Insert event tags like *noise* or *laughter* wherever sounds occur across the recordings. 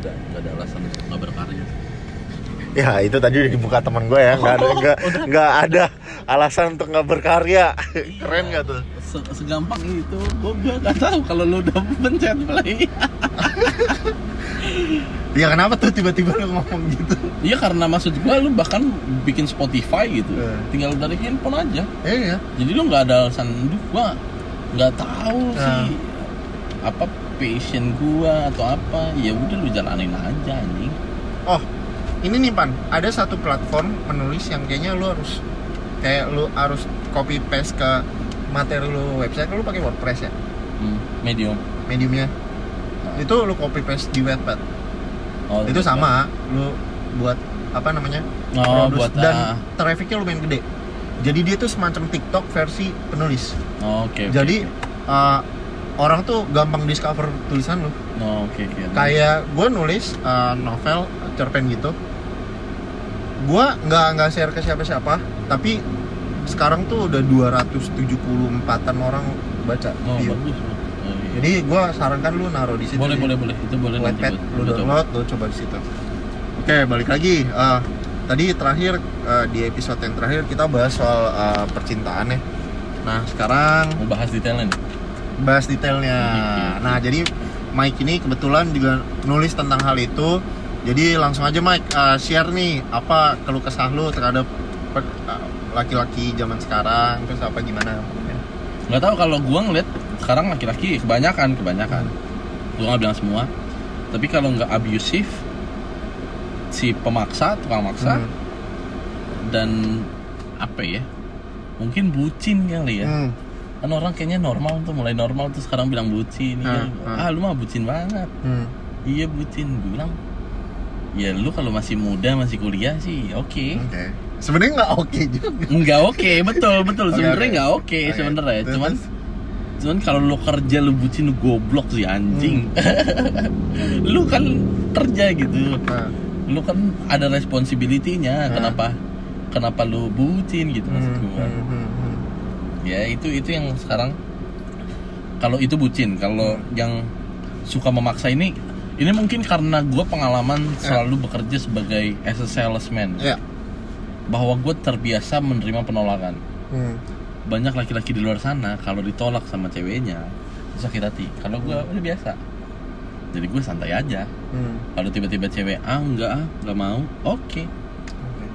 ada nggak ada alasan untuk nggak berkarya. Ya itu tadi udah dibuka teman gue ya nggak ada nggak nggak ada alasan untuk nggak berkarya. Keren nggak tuh? Se- segampang itu gue gue nggak tahu kalau lu udah pencet play. *laughs* Ya kenapa tuh tiba-tiba lu ngomong gitu? Iya karena maksud gue lu bahkan bikin Spotify gitu. Eh. tinggal dari handphone aja. Eh ya jadi lu nggak ada alasan duh gua nggak tahu Nah. sih apa passion gua atau apa ya udah lu jalanin aja anjing. Oh ini nih pan. Ada satu platform penulis yang kayaknya lu harus kayak lu harus copy paste ke materi lu website. Lu pakai WordPress ya? Hmm, medium. Mediumnya. Itu lu copy paste di Wattpad. Oh, itu sama lu buat apa namanya oh produce. buat dan ah, trafficnya lumayan gede. Jadi dia tuh semacam TikTok versi penulis. Oh, oke oke, jadi uh, orang tuh gampang discover tulisan lu oh, oke oke. Kayak gue nulis uh, novel cerpen gitu. Gue nggak nggak share ke siapa-siapa tapi sekarang tuh udah 274an orang baca oh bagus oh, iya. jadi gue sarankan lu naruh di situ boleh boleh boleh. Itu boleh nanti Wattpad lu gua coba. download lu coba di situ. Oke balik lagi. Eh, tadi terakhir eh, di episode yang terakhir kita bahas soal eh, percintaan ya. Nah sekarang mau bahas detailnya nih bahas detailnya. Oke. nah jadi Mike ini kebetulan juga nulis tentang hal itu. Jadi langsung aja Mike eh, share nih apa keluh kesah lu terhadap eh, laki-laki zaman sekarang? Terus apa gimana? Nggak tahu kalau gua ngeliat sekarang laki-laki kebanyakan kebanyakan. Gua nggak bilang semua. Tapi kalau nggak abusive si pemaksa tukang maksa Hmm. dan apa ya mungkin bucin kali ya. Hmm. Kan orang kayaknya normal tuh mulai normal tuh sekarang bilang bucin. Ya. Hmm, hmm. ah lu mah bucin banget. Hmm. iya bucin. Gue bilang ya lu kalau masih muda masih kuliah sih oke. Oke. Sebenarnya nggak oke juga. Nggak oke betul betul. Oke, sebenarnya oke. nggak oke Oke. sebenarnya. Terus, cuman cuman kalau lu kerja lu bucin lu goblok sih anjing. *laughs* Lu kan kerja gitu. Nah, lu kan ada responsibility-nya. Hmm. kenapa? Kenapa lu bucin gitu maksud hmm, gua? hmm, hmm, hmm. Ya itu itu yang sekarang kalau itu bucin kalau Hmm. yang suka memaksa ini ini mungkin karena gue pengalaman Ya. selalu bekerja sebagai as a salesman ya bahwa gue terbiasa menerima penolakan Hmm. banyak laki-laki di luar sana kalau ditolak sama ceweknya sakit hati kalau gue Hmm. udah biasa jadi gue santai aja Hmm. kalau tiba-tiba cewek ah enggak ah nggak mau oke Oke.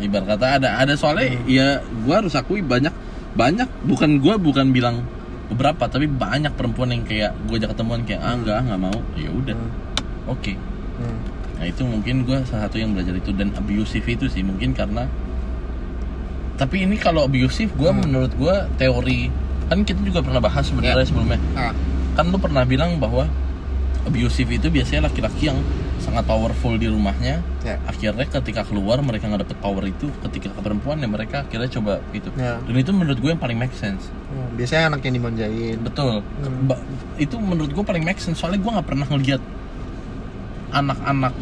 ibarat kata ada ada soalnya Hmm. ya gue harus akui banyak banyak bukan gue bukan bilang beberapa tapi banyak perempuan yang kayak gue ajak ketemuan kayak ah Hmm. enggak nggak mau ya udah Hmm. oke Hmm. nah itu mungkin gue salah satu yang belajar itu dan abusive itu sih mungkin karena tapi ini kalau abusive gue Hmm. menurut gue teori kan kita juga pernah bahas sebenarnya Ya. sebelumnya Ah. kan lu pernah bilang bahwa abusive itu biasanya laki-laki yang sangat powerful di rumahnya. Ya. akhirnya ketika keluar mereka nggak dapet power itu. Ketika ke perempuan ya mereka akhirnya coba itu Ya. dan itu menurut gue yang paling make sense. Hmm, Biasanya anak yang dimanjain. betul. Hmm. Ba- itu menurut gue paling make sense. Soalnya gue nggak pernah ngeliat anak-anak.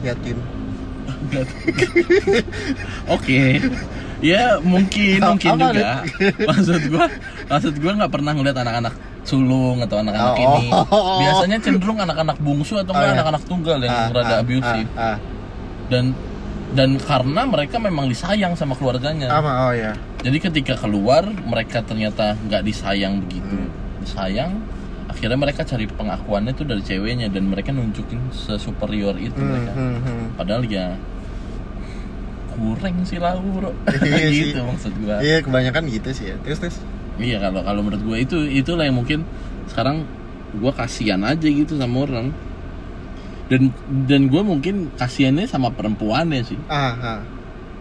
Yatim. *laughs* Oke. Ya mungkin mungkin apa juga. Maksud gua maksud gua nggak pernah ngeliat anak-anak sulung atau anak-anak Oh. ini biasanya cenderung anak-anak bungsu atau Oh, iya. anak-anak tunggal yang Ah, rada ah, abusive Ah, ah. dan dan karena mereka memang disayang sama keluarganya Sama, oh ya. jadi ketika keluar mereka ternyata nggak disayang begitu Hmm. disayang akhirnya mereka cari pengakuannya tuh dari ceweknya dan mereka nunjukin sesuperior itu Hmm, mereka hmm, hmm. padahal ya kurang sih lah bro Iya *laughs* sih. gitu maksud gua Iya, kebanyakan gitu sih ya. Terus terus. Iya kalau kalau menurut gua itu itulah yang mungkin sekarang gua kasihan aja gitu sama orang. Dan dan gua mungkin kasihannya sama perempuannya sih. Ah, ah.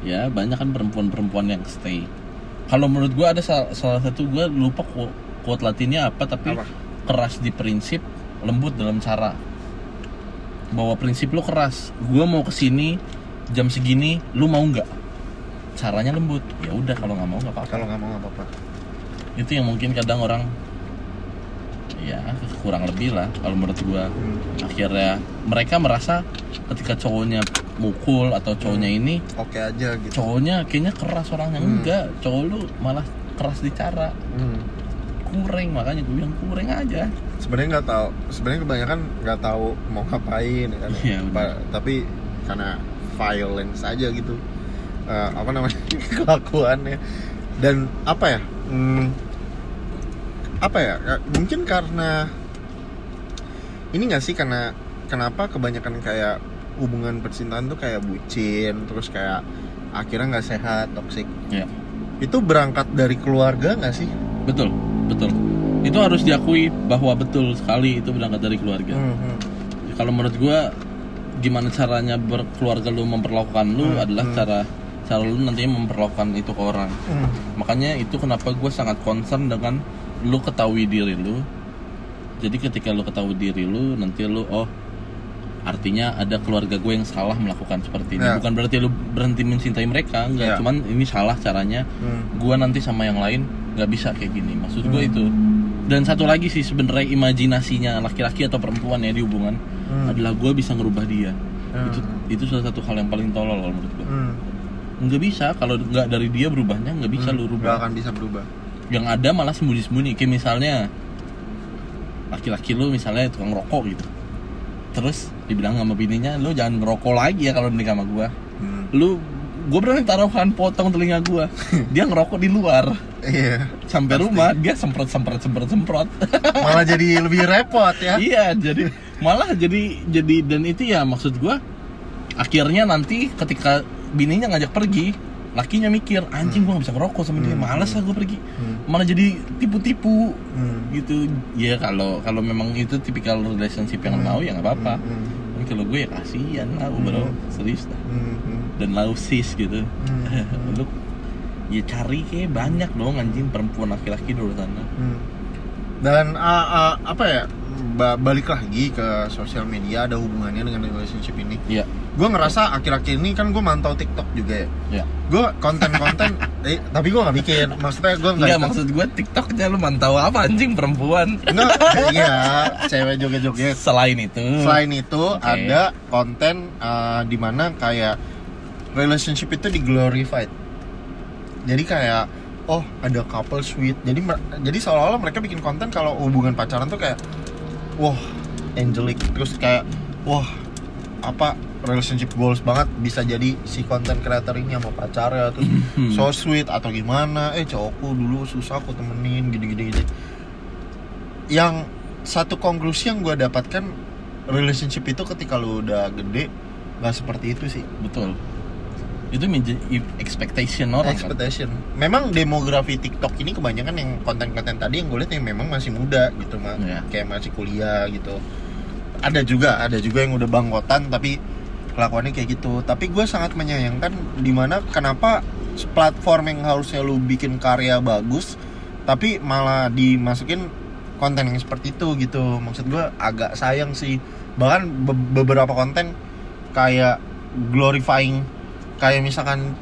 ya banyak kan perempuan-perempuan yang stay. Kalau menurut gua ada salah, salah satu gua lupa quote, quote latinnya apa tapi Apa? keras di prinsip lembut dalam cara. Bahwa prinsip lu keras. Gua mau ke sini jam segini lu mau nggak? Caranya lembut. Ya udah kalau nggak mau nggak apa-apa. Kalau nggak mau nggak apa-apa. Itu yang mungkin kadang orang ya kurang lebih lah kalau menurut gua Hmm. akhirnya mereka merasa ketika cowoknya mukul atau cowoknya ini Oke aja gitu. cowoknya kayaknya keras orangnya Hmm. enggak cowok lu malah keras di cara Hmm. kurang makanya gue bilang kurang aja sebenarnya nggak tahu sebenarnya kebanyakan nggak tahu mau ngapain ya kan benar. Pa- tapi karena violence aja gitu Eh, apa namanya *laughs* kelakuannya dan apa ya hmm, apa ya mungkin karena ini nggak sih karena kenapa kebanyakan kayak hubungan percintaan tuh kayak bucin terus kayak akhirnya nggak sehat toksik ya itu berangkat dari keluarga nggak sih? Betul betul. Itu harus diakui bahwa betul sekali itu berangkat dari keluarga. Hmm, kalau menurut gua gimana caranya berkeluarga lu memperlakukan lu Hmm, adalah cara cara lu nantinya memperlakukan itu ke orang. Hmm. makanya itu kenapa gue sangat concern dengan lu ketahui diri lu jadi ketika lu ketahui diri lu nanti lu oh artinya ada keluarga gue yang salah melakukan seperti ini Ya. bukan berarti lu berhenti mencintai mereka enggak cuman ini salah caranya Hmm. gue nanti sama yang lain nggak bisa kayak gini maksud gue Hmm. itu dan satu lagi sih sebenarnya imajinasinya laki-laki atau perempuan ya di hubungan Hmm. adalah gue bisa ngerubah dia Hmm. itu itu salah satu hal yang paling tolol menurut gue Hmm. nggak bisa kalau nggak dari dia berubahnya nggak bisa Hmm, lu nggak rubah akan bisa berubah yang ada malah sembunyi-sembunyi. Kayak misalnya laki-laki lu misalnya tukang rokok gitu. Terus dibilang sama bininya lu jangan ngerokok lagi ya kalau nikah sama gua. Hmm. lu gua berani taruhan potong telinga gua. *laughs* Dia ngerokok di luar. Iya. Sampai Pasti. rumah dia semprot semprot semprot semprot. *laughs* Malah jadi lebih repot ya. Iya jadi malah jadi jadi dan itu ya maksud gua akhirnya nanti ketika bininya ngajak pergi lakinya mikir anjing gua gak bisa ngerokok sama dia Hmm. males lah gua pergi Hmm. malah jadi tipu-tipu Hmm. gitu ya kalau kalau memang itu tipikal relationship yang Hmm. mau ya nggak apa-apa Hmm. tapi kalau gue ya kasihan lah bro Hmm. serius lah Hmm. Hmm. dan lausis gitu Hmm. *laughs* lu ya cari kayak banyak dong anjing perempuan laki-laki di luar sana Hmm. dan ah, ah, apa ya ba- balik lagi ke sosial media ada hubungannya dengan relationship ini Iya gue ngerasa akhir-akhir ini kan gue mantau TikTok juga ya. Ya gue konten-konten *laughs* eh, tapi gue nggak bikin. Maksudnya gue nggak Enggak maksud gue TikToknya lu mantau apa anjing perempuan? Enggak, iya cewek joget-joget selain itu. Selain itu Oke. ada konten uh, di mana kayak relationship itu di glorified. Jadi kayak oh ada couple sweet. Jadi jadi seolah-olah mereka bikin konten kalau hubungan pacaran tuh kayak wah angelic. Terus kayak wah apa relationship goals banget bisa jadi si konten creator ini sama pacarnya terus Hmm. so sweet atau gimana eh cowokku dulu susah aku temenin gini-gini gitu yang satu konklusi yang gue dapatkan relationship itu ketika lu udah gede nggak seperti itu sih. Betul. Itu menjadi expectation orang kan? Expectation. Memang demografi TikTok ini kebanyakan yang konten-konten tadi yang gue lihat yang memang masih muda gitu mah Iya. kayak masih kuliah gitu. Ada juga ada juga yang udah bangkotan tapi kelakuannya kayak gitu. Tapi gue sangat menyayangkan di mana kenapa platform yang harusnya lu bikin karya bagus tapi malah dimasukin konten yang seperti itu gitu. Maksud gue agak sayang sih. Bahkan be- beberapa konten kayak glorifying kayak misalkan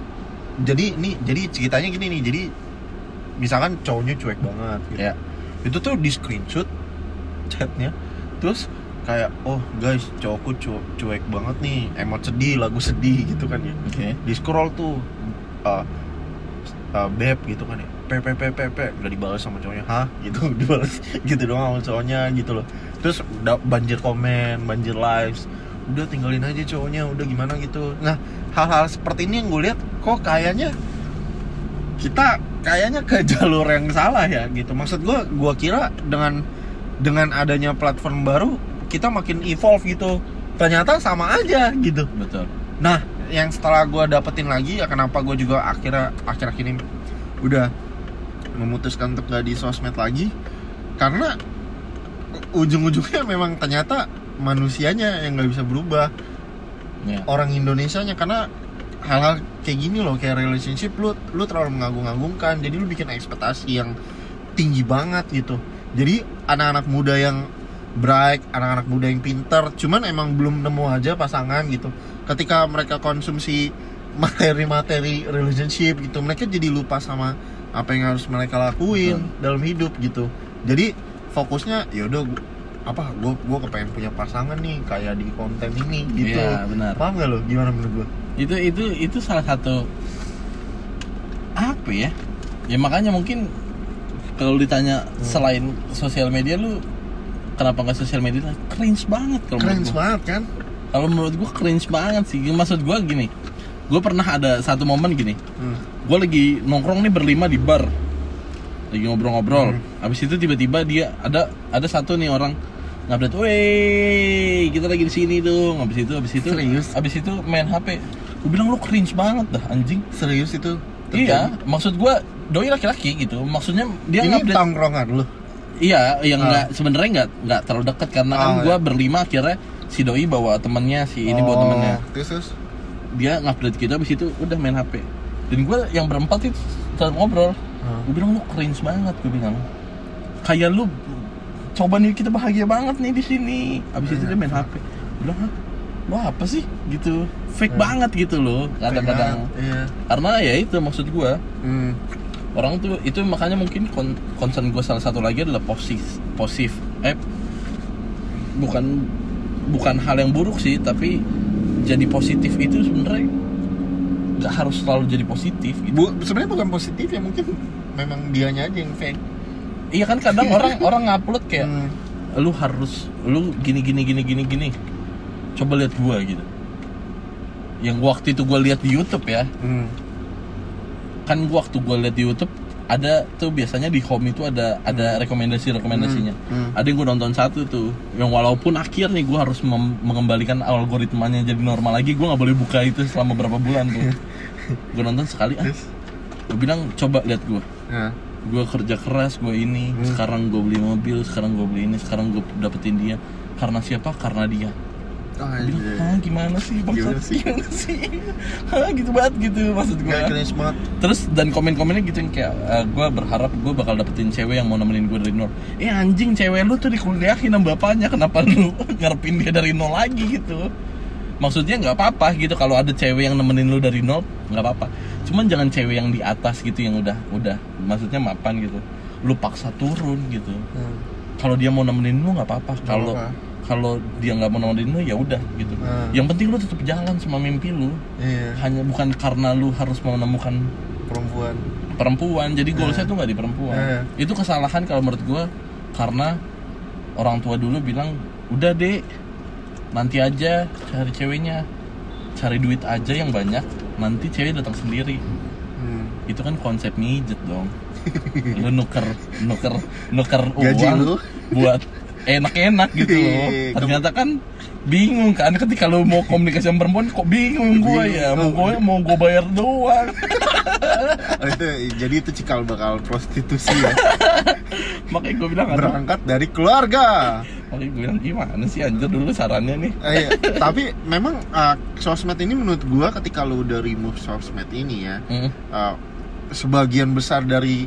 jadi ini jadi ceritanya gini nih jadi misalkan cowoknya cuek banget gitu. Ya. Itu tuh di screenshot chatnya terus kayak oh guys cowokku cu- cuek banget nih emot sedih lagu sedih gitu kan ya. Oke. Di scroll tuh uh, uh, beb gitu kan ya. Pe pe pe pe pe. Nggak dibalas sama cowoknya. Hah? Gitu *laughs* dibalas gitu doang sama cowoknya gitu loh. Terus da- banjir komen banjir lives. Udah tinggalin aja cowoknya udah gimana gitu. Nah hal-hal seperti ini yang gue lihat kok kayaknya kita kayaknya ke jalur yang salah ya gitu. Maksud gue gue kira dengan dengan adanya platform baru kita makin evolve gitu. Ternyata sama aja gitu. Betul. Nah, yang setelah gue dapetin lagi ya kenapa gue juga akhirnya akhir-akhir ini udah memutuskan untuk gak di sosmed lagi? Karena ujung-ujungnya memang ternyata manusianya yang nggak bisa berubah. Ya. Orang Indonesianya karena hal-hal kayak gini loh kayak relationship lu lu terlalu mengagung-agungkan. Jadi lu bikin ekspektasi yang tinggi banget gitu. Jadi anak-anak muda yang bright anak-anak muda yang pinter cuman emang belum nemu aja pasangan gitu. Ketika mereka konsumsi materi-materi relationship gitu mereka jadi lupa sama apa yang harus mereka lakuin dalam hidup gitu. Jadi fokusnya yaudah apa gue gue kepengen punya pasangan nih kayak di konten ini gitu. Iya, benar. paham gak lo gimana menurut gue itu itu itu salah satu apa ya? Ya makanya mungkin kalau ditanya Hmm. selain sosial media lu kenapa nggak sosial media? Cringe banget kalau gua. banget kan? Kalau menurut gua cringe banget sih. Maksud gua gini gue pernah ada satu momen gini. Hmm. gue lagi nongkrong nih berlima di bar. Lagi ngobrol-ngobrol. Hmm. habis itu tiba-tiba dia ada ada satu nih orang ngupdate, weh kita lagi di sini dong. Habis itu habis itu Serius? habis itu main HP gue bilang lu cringe banget dah anjing. Serius itu iya maksud gue doi laki-laki gitu. Maksudnya dia ini ngupdate tongkrongan lu iya yang Ah. nggak sebenarnya nggak nggak terlalu dekat karena kan Oh, gue iya. berlima akhirnya si doi bawa temennya si ini bawa Oh, temennya terus terus dia ngupdate kita habis itu udah main HP dan gue yang berempat itu tetap ngobrol Hmm. gue bilang lu cringe banget gue bilang kayak lu coba nih kita bahagia banget nih di sini habis itu dia main HP Gua bilang Hah? apa sih gitu fake Hmm. banget gitu loh kadang-kadang iya karena ya itu maksud gue hmm. Orang tuh itu makanya mungkin kon- concern gue salah satu lagi adalah posif posif eh bukan bukan hal yang buruk sih tapi jadi positif itu sebenarnya nggak harus selalu jadi positif gitu. Bu, sebenarnya bukan positif ya mungkin memang dianya aja yang fake iya kan kadang orang *laughs* orang ngupload kayak Hmm. lu harus lu gini gini gini gini gini coba lihat gua gitu yang waktu itu gua lihat di YouTube ya Hmm. Kan gua waktu gua lihat di YouTube ada tuh biasanya di home itu ada ada rekomendasi rekomendasinya Hmm, hmm. ada yang gue nonton satu tuh yang walaupun akhir nih gue harus mengembalikan algoritmanya jadi normal lagi gue nggak boleh buka itu selama berapa bulan tuh *laughs* gue nonton sekali ah. Gue bilang coba lihat gue Nah, gue kerja keras gue ini Hmm. sekarang gue beli mobil sekarang gue beli ini sekarang gue dapetin dia. Karena siapa? Karena dia oh. Hah, gimana sih bang Gimana sih? gimana sih Hah, gitu banget gitu maksud gue Nggak cringe banget Terus dan komen-komennya gitu yang kayak gue berharap gue bakal dapetin cewek yang mau nemenin gue dari nol. Eh anjing cewek lu tuh dikuliahin sama bapaknya kenapa lu *laughs* ngarepin dia dari nol lagi gitu? Maksudnya nggak apa-apa gitu kalau ada cewek yang nemenin lu dari nol nggak apa-apa. Cuman jangan cewek yang di atas gitu yang udah udah maksudnya mapan gitu. Lu paksa turun gitu. Hmm. Kalau dia mau nemenin lu nggak apa-apa. Kalau. Kalau dia nggak mau nemenin lu ya udah gitu. Hmm. Yang penting lu tetap jalan sama mimpi lu. Iya, Hanya bukan karena lu harus menemukan perempuan perempuan jadi goalsnya Eh. tuh nggak di perempuan Eh. itu kesalahan kalau menurut gue karena orang tua dulu bilang udah deh nanti aja cari ceweknya cari duit aja yang banyak nanti cewek datang sendiri hmm. itu kan konsep mijet dong lu nuker nuker nuker uang buat enak-enak gitu loh. Iya, ternyata kan bingung kan ketika lu mau komunikasi sama perempuan kok bingung gue ya? Mau gue mau gue bayar doang. *laughs* Oh, itu jadi itu cikal bakal prostitusi ya? *laughs* Makanya gue bilang aduh, berangkat dari keluarga. Makanya gue bilang gimana sih anjir dulu sarannya nih? Eh, iya. *laughs* tapi memang uh, sosmed ini menurut gua ketika lu udah remove sosmed ini ya Mm. uh, sebagian besar dari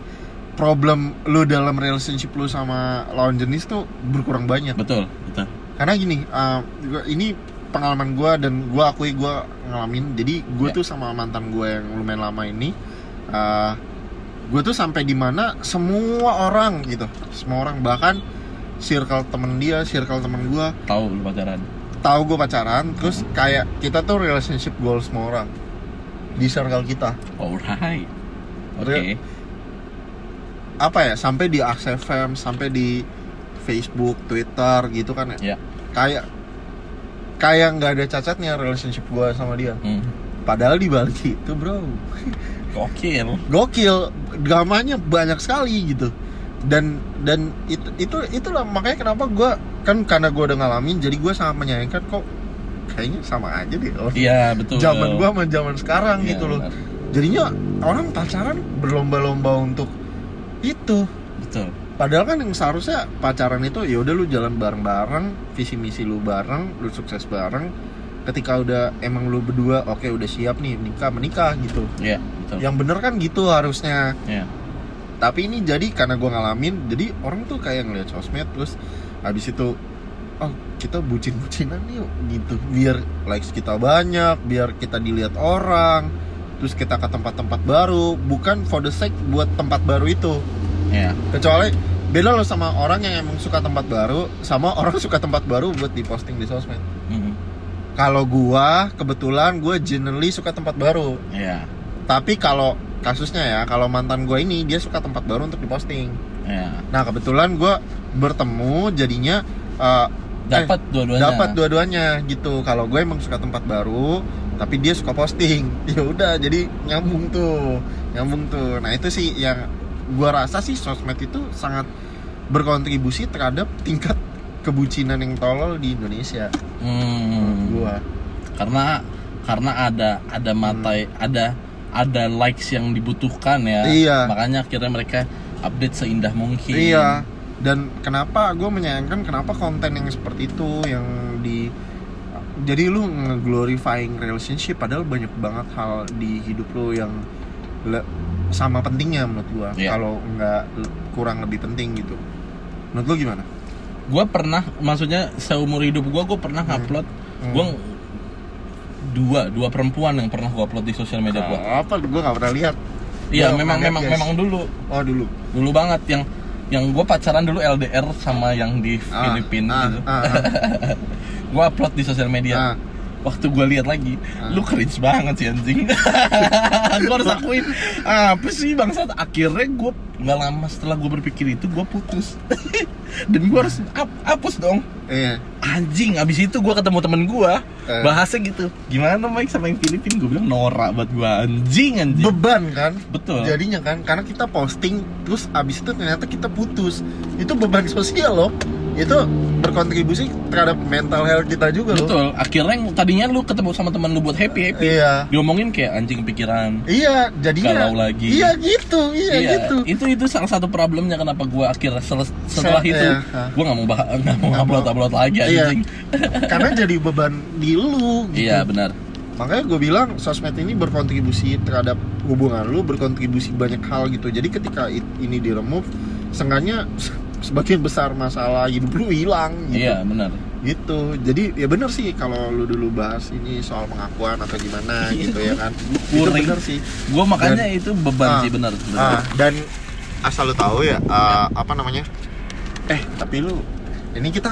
problem lu dalam relationship lu sama lawan jenis tuh berkurang banyak. Betul betul. Karena gini uh, ini pengalaman gua dan gua akui gua ngalamin. Jadi gua Ya. tuh sama mantan gua yang lumayan lama ini uh, gue tuh sampai di mana semua orang gitu semua orang. Bahkan circle temen dia circle temen gua. Tahu lu pacaran? Tahu gue pacaran terus kayak kita tuh relationship goal semua orang di circle kita. Alright. Oke. Real- apa ya sampai di Axe FM sampai di Facebook Twitter gitu kan ya. Ya kayak kayak nggak ada cacatnya relationship gue sama dia. Hmm. padahal di balik itu bro. Gokil. Gokil. Dramanya banyak sekali gitu. Dan dan itu itu itulah makanya kenapa gue kan karena gue udah ngalamin jadi gue sangat menyayangkan kok kayaknya sama aja deh. Orang iya betul. zaman gua sama zaman sekarang Iya, gitu loh. benar. jadinya orang pacaran berlomba-lomba untuk itu. Betul. Padahal kan yang seharusnya pacaran itu ya udah lu jalan bareng-bareng visi misi lu bareng lu sukses bareng. Ketika udah emang lu berdua oke udah siap nih nikah menikah gitu. Iya betul. Yang bener kan gitu harusnya. Iya. tapi ini jadi karena gua ngalamin jadi orang tuh kayak ngeliat sosmed terus habis itu oh kita bucin-bucinan yuk gitu. Biar likes kita banyak biar kita dilihat orang terus kita ke tempat-tempat baru bukan for the sake buat tempat baru itu. Iya. Kecuali beda lo sama orang yang emang suka tempat baru sama orang *laughs* suka tempat baru buat diposting di sosmed. Mhm. kalau gua kebetulan gua generally suka tempat baru. Iya. Tapi kalau kasusnya ya kalau mantan gua ini dia suka tempat baru untuk diposting. Ya Nah kebetulan gue bertemu jadinya eh, dapat eh, dua-duanya. dapat dua-duanya gitu. Kalau gue emang suka tempat baru, tapi dia suka posting. *laughs* Ya udah, jadi nyambung tuh, nyambung tuh. Nah itu sih yang gue rasa sih sosmed itu sangat berkontribusi terhadap tingkat kebucinan yang tolol di Indonesia. hmm. Gue. karena karena ada ada mata ada ada likes yang dibutuhkan ya Iya. makanya akhirnya mereka update seindah mungkin Iya. Dan kenapa gue menyayangkan kenapa konten yang seperti itu yang di jadi lu nge-glorifying relationship padahal banyak banget hal di hidup lu yang le- sama pentingnya menurut gua. Iya. Kalau nggak kurang lebih penting gitu. Menurut lu gimana? gue pernah maksudnya seumur hidup gue gue pernah Hmm. ngupload Hmm. gue dua dua perempuan yang pernah gue upload di sosial media gue Apa? Gue nggak pernah lihat. iya gua memang memang guys. memang dulu Oh dulu. dulu banget yang yang gue pacaran dulu LDR sama yang di Ah, Filipina ah, gitu ah, ah, *laughs* gue upload di sosial media ah. waktu gue lihat lagi Ah. lu cringe banget sih anjing *laughs* gue harus akuin apa sih bangsat akhirnya gue nggak lama setelah gue berpikir itu gue putus *laughs* dan gue harus hap- hapus dong Iya. anjing abis itu gue ketemu temen gue Eh. bahasnya gitu gimana Mike sama yang Filipin gue bilang norak buat gue anjing anjing Beban kan? betul Jadinya kan karena kita posting terus abis itu ternyata kita putus. Itu beban sosial loh. Itu berkontribusi terhadap mental health kita juga loh. betul akhirnya yang tadinya lu ketemu sama temen lu buat happy happy Iya. diomongin kayak anjing pikiran Iya, jadinya Galau lagi. Iya gitu, iya, gitu. itu itu salah satu problemnya kenapa gue akhirnya setelah Se- itu iya, gue nggak mau bah nggak mau upload upload lagi Iya. anjing *laughs* Karena jadi beban di lu gitu. iya benar Makanya gue bilang sosmed ini berkontribusi terhadap hubungan lu, berkontribusi banyak hal gitu. Jadi ketika ini di remove, sebagian besar masalah hidup lu hilang gitu. iya benar gitu jadi ya bener sih kalau lu dulu bahas ini soal pengakuan atau gimana Iya. gitu ya kan *laughs* itu bener sih gue makanya itu beban Ah. sih benar ah, dan asal lu tahu ya ah, apa namanya eh tapi lu ini kita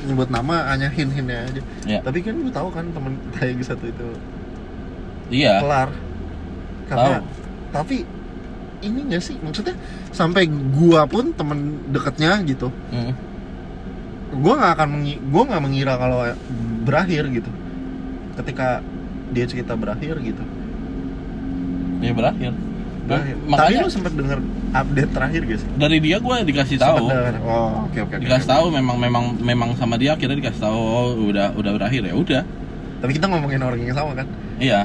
nyebut nama hanya hin hinnya aja Iya. tapi kan lu tahu kan temen *laughs* kita yang satu itu iya kelar karena Tahu. tapi ini gak sih? Maksudnya sampai gua pun temen deketnya gitu Mm. gue nggak akan mengi gue nggak mengira kalau berakhir gitu. Ketika dia cerita berakhir gitu. Ya berakhir. Berakhir. Tadi makanya lu sempet denger update terakhir sih? Dari dia gue dikasih tahu. oh oke oke oke. dikasih tahu memang memang memang sama dia akhirnya dikasih tahu oh, udah udah berakhir. Ya udah. Tapi kita ngomongin orang yang sama kan? Iya.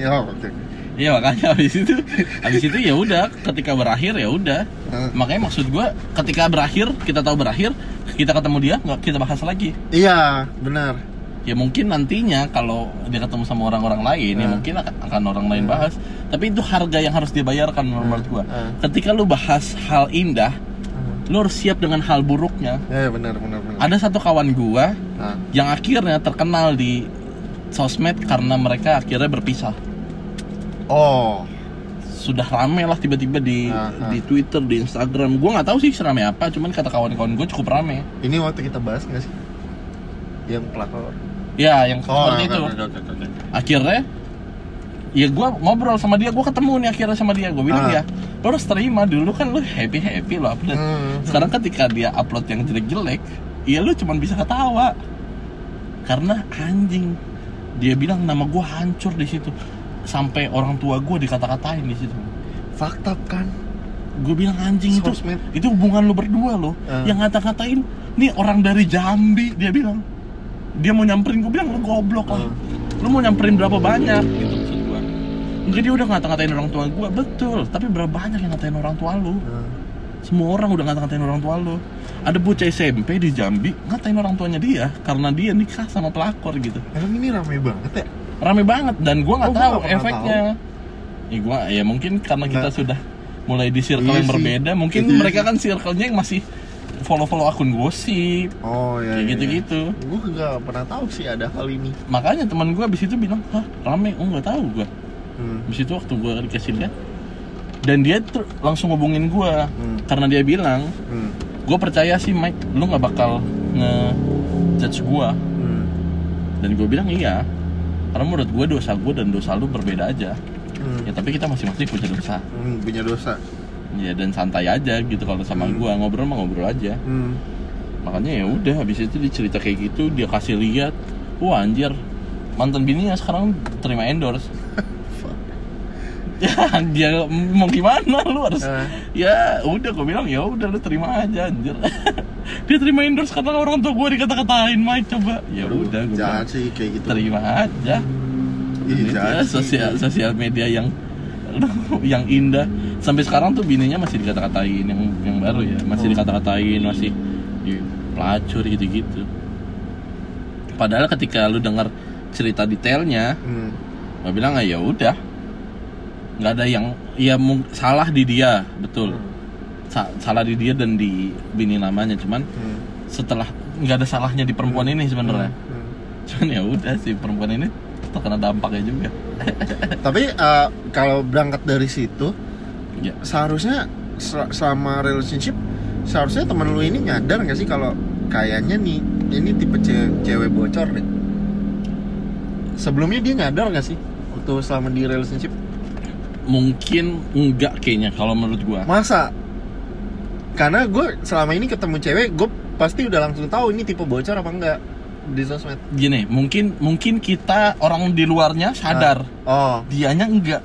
Ya oke oke iya makanya habis itu habis itu ya udah ketika berakhir ya udah. Hmm. makanya maksud gue ketika berakhir kita tahu berakhir kita ketemu dia nggak kita bahas lagi. Iya benar. Ya mungkin nantinya kalau dia ketemu sama orang-orang lain ya Hmm. mungkin akan, orang lain Hmm. bahas. Tapi itu harga yang harus dibayarkan menurut gua. Hmm. ketika lu bahas hal indah lu harus siap dengan hal buruknya. Ya benar benar benar. Ada satu kawan gua Nah, yang akhirnya terkenal di sosmed karena mereka akhirnya berpisah oh. Sudah rame lah tiba-tiba di Ah, ah. di Twitter di Instagram. Gua nggak tahu sih serame apa cuman kata kawan-kawan gue cukup rame. Ini waktu kita bahas nggak sih? Yang pelakor. Ya yang oh seperti itu. akhirnya ya gue ngobrol sama dia gue ketemu nih akhirnya sama dia. Gue bilang Ah. ya lo harus terima dulu kan lo happy happy lo upload Hmm, sekarang ketika dia upload yang jelek jelek ya lo cuma bisa ketawa. Karena anjing dia bilang nama gue hancur di situ sampai orang tua gue dikata-katain di situ. Fakta kan? Gue bilang anjing itu itu hubungan lo berdua lo Ah. yang ngata-katain nih orang dari Jambi dia bilang. Dia mau nyamperin gue bilang lo goblok lah. Ah. lu mau nyamperin berapa banyak? Gitu maksud enggak dia udah ngata-ngatain orang tua gua betul. Tapi berapa banyak yang ngatain orang tua lu? Nah, semua orang udah ngata-ngatain orang tua lu. Ada bocah SMP di Jambi ngatain orang tuanya dia karena dia nikah sama pelakor gitu. Emang ini ramai banget ya rame banget dan gua nggak Oh, tahu pernah efeknya ya gua ya mungkin karena kita Nah. sudah mulai di circle Iya yang sih. berbeda mungkin Iya mereka sih. kan circle-nya yang masih follow-follow akun gosip oh ya kayak gitu-gitu gue nggak pernah tahu sih ada hal ini makanya teman gua abis itu bilang hah rame oh nggak tahu gua hmm. Di situ waktu gue dikasih lihat dan dia tuh langsung hubungin gue Hmm. karena dia bilang Hmm. gue percaya sih Mike lu nggak bakal nge judge gue Hmm. dan gue bilang iya karena menurut gue dosa gue dan dosa lu berbeda aja. Hmm. ya tapi kita masing-masing punya dosa. Hmm, punya dosa. Ya dan santai aja gitu kalau sama Hmm. gua. Ngobrol mah ngobrol aja. Hmm. makanya ya udah habis itu dicerita kayak gitu dia kasih lihat wah anjir. Mantan bininya sekarang terima endorse ya dia mau gimana lu harus Eh. ya udah gue bilang ya udah lu terima aja anjir. *laughs* Dia terima endorse karena orang tua gue dikata-katain Mike coba. Ya udah gue bilang jahat sih kayak gitu. Terima aja. Ini ya, sosial sosial media yang *laughs* yang indah. Sampai sekarang tuh bininya masih dikata-katain yang yang baru ya. Masih Oh. dikata-katain masih di pelacur gitu-gitu. Padahal ketika lu dengar cerita detailnya Hmm. gue bilang ah, ya udah nggak ada yang ya salah di dia betul. Sa- salah di dia dan di bini namanya cuman Hmm. setelah nggak ada salahnya di perempuan ini sebenarnya. Hmm. cuman ya udah sih perempuan ini terkena dampaknya juga. *laughs* Tapi eh, kalau berangkat dari situ ya. seharusnya sel- selama relationship seharusnya temen lu ini nyadar nggak sih kalau kayaknya nih ini tipe ce- cewek bocor nih sebelumnya dia nyadar nggak sih waktu selama di relationship mungkin enggak kayaknya kalau menurut gua. Masa? Karena gue selama ini ketemu cewek gue pasti udah langsung tahu ini tipe bocor apa enggak di sosmed. Gini mungkin mungkin kita orang di luarnya sadar. Oh. Dianya enggak.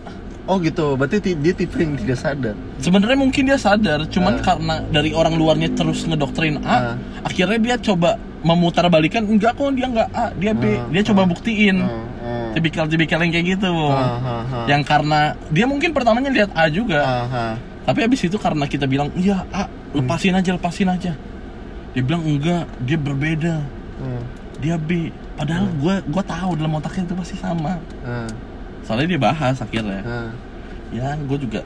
Oh gitu. Berarti ti- dia tipe yang tidak sadar. Sebenarnya mungkin dia sadar cuman Ah. karena dari orang luarnya terus ngedoktrin A Ah. akhirnya dia coba memutarbalikan enggak kok dia enggak A dia B Ah, dia coba buktiin. Tipikal-tipikal yang kayak gitu Ah, ah, ah. yang karena dia mungkin pertamanya lihat A juga. Ah, ah. tapi habis itu karena kita bilang iya A lepasin aja lepasin aja. Dia bilang enggak dia berbeda. Hmm, dia B. Padahal gua gua tahu dalam otaknya itu pasti sama. Ah, soalnya dia bahas akhirnya. Ah. ya gue juga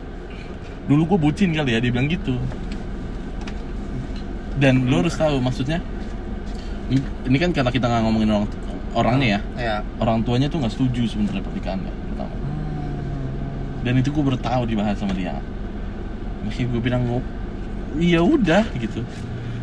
dulu gue bucin kali ya dia bilang gitu. Dan lo harus tahu maksudnya ini, ini kan karena kita nggak ngomongin orang orangnya ya ya orang tuanya tuh nggak setuju sebenarnya pernikahannya pertama dan itu gue baru tahu dibahas sama dia makanya gue bilang "Oh, iya udah gitu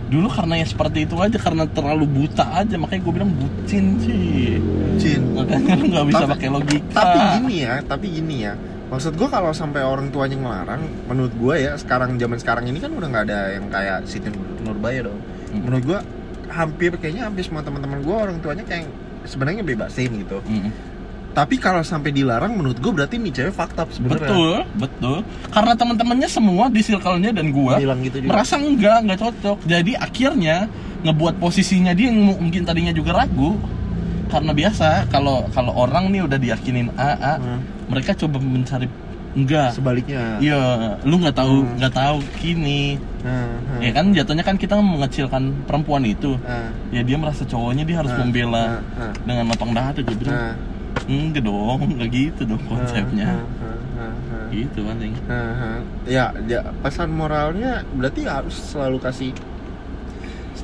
dulu karena ya seperti itu aja karena terlalu buta aja makanya gue bilang bucin sih Cin. makanya lu nggak bisa pakai logika Tapi gini ya, tapi gini ya. Maksud gua kalau sampai orang tuanya ngelarang, menurut gua ya sekarang zaman sekarang ini kan udah nggak ada yang kayak Siti Nur- Nurbaya dong. Hmm. Menurut gua hampir kayaknya hampir semua teman-teman gua orang tuanya kayak sebenarnya bebasin gitu. Mm-mm. Tapi kalau sampai dilarang menurut gua berarti nih cewek fakta sebenarnya. Betul, betul. Karena teman-temannya semua di circle-nya dan gua Bilang gitu juga. merasa enggak, enggak cocok. Jadi akhirnya ngebuat posisinya dia yang mu- mungkin tadinya juga ragu. Karena biasa kalau kalau orang nih udah diyakinin A, A Hmm. mereka coba mencari enggak. Sebaliknya. Iya, lu nggak tahu Hmm. nggak tahu kini. Nah, nah, Ya kan jatuhnya kan kita mengecilkan perempuan itu. nah, Ya dia merasa cowoknya dia harus nah, membela nah, nah, dengan lapang dada gue bilang. nah, Enggak dong, enggak gitu dong konsepnya. nah, nah, nah, nah. Gitu paling. Aha. Ya, ya, pesan moralnya berarti harus selalu kasih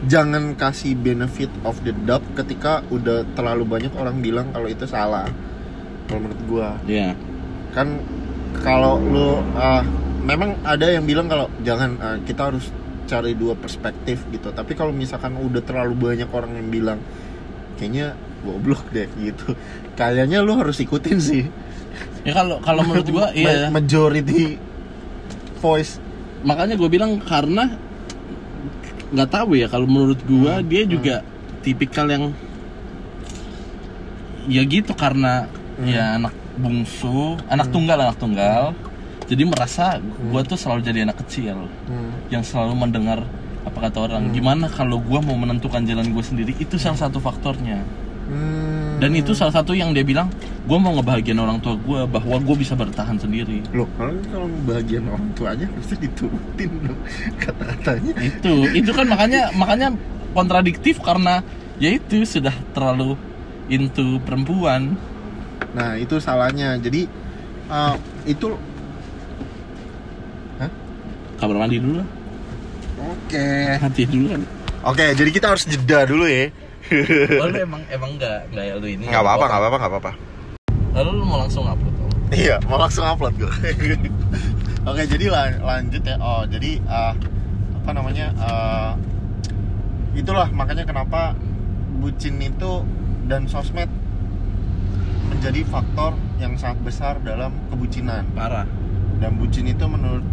jangan kasih benefit of the doubt ketika udah terlalu banyak orang bilang kalau itu salah. Kalau menurut gua Iya. kan kalau lu ah, memang ada yang bilang kalau jangan ah, kita harus cari dua perspektif gitu. Tapi kalau misalkan udah terlalu banyak orang yang bilang kayaknya goblok deh gitu. Kayaknya lu harus ikutin sih. Ya kalau kalau menurut gua *laughs* iya. majority voice makanya gue bilang karena nggak tahu ya kalau menurut gua Hmm, dia hmm. juga tipikal yang ya gitu karena Hmm. ya anak bungsu anak Hmm. tunggal anak tunggal jadi merasa gua tuh selalu jadi anak kecil Hmm. yang selalu mendengar apa kata orang Hmm. gimana kalau gua mau menentukan jalan gue sendiri itu salah satu faktornya Hmm. dan itu salah satu yang dia bilang gua mau ngebahagiain orang tua gua bahwa gue bisa bertahan sendiri loh kalau kalau bagian orang tuanya harusnya diturutin dong *laughs* kata-katanya itu itu kan makanya makanya kontradiktif karena ya itu sudah terlalu into perempuan nah itu salahnya. Jadi uh, itu kamar mandi dulu lah. Oke. Mati dulu kan. Oke jadi kita harus jeda dulu ya. Oh, lu emang emang nggak nggak ya lu ini nggak apa-apa nggak apa-apa nggak apa-apa. Lalu lu mau langsung upload oh. iya mau langsung upload gue *laughs* oke jadi lan- lanjut ya. Oh jadi uh, apa namanya uh, itulah makanya kenapa bucin itu dan sosmed menjadi faktor yang sangat besar dalam kebucinan. Parah. Dan bucin itu menurut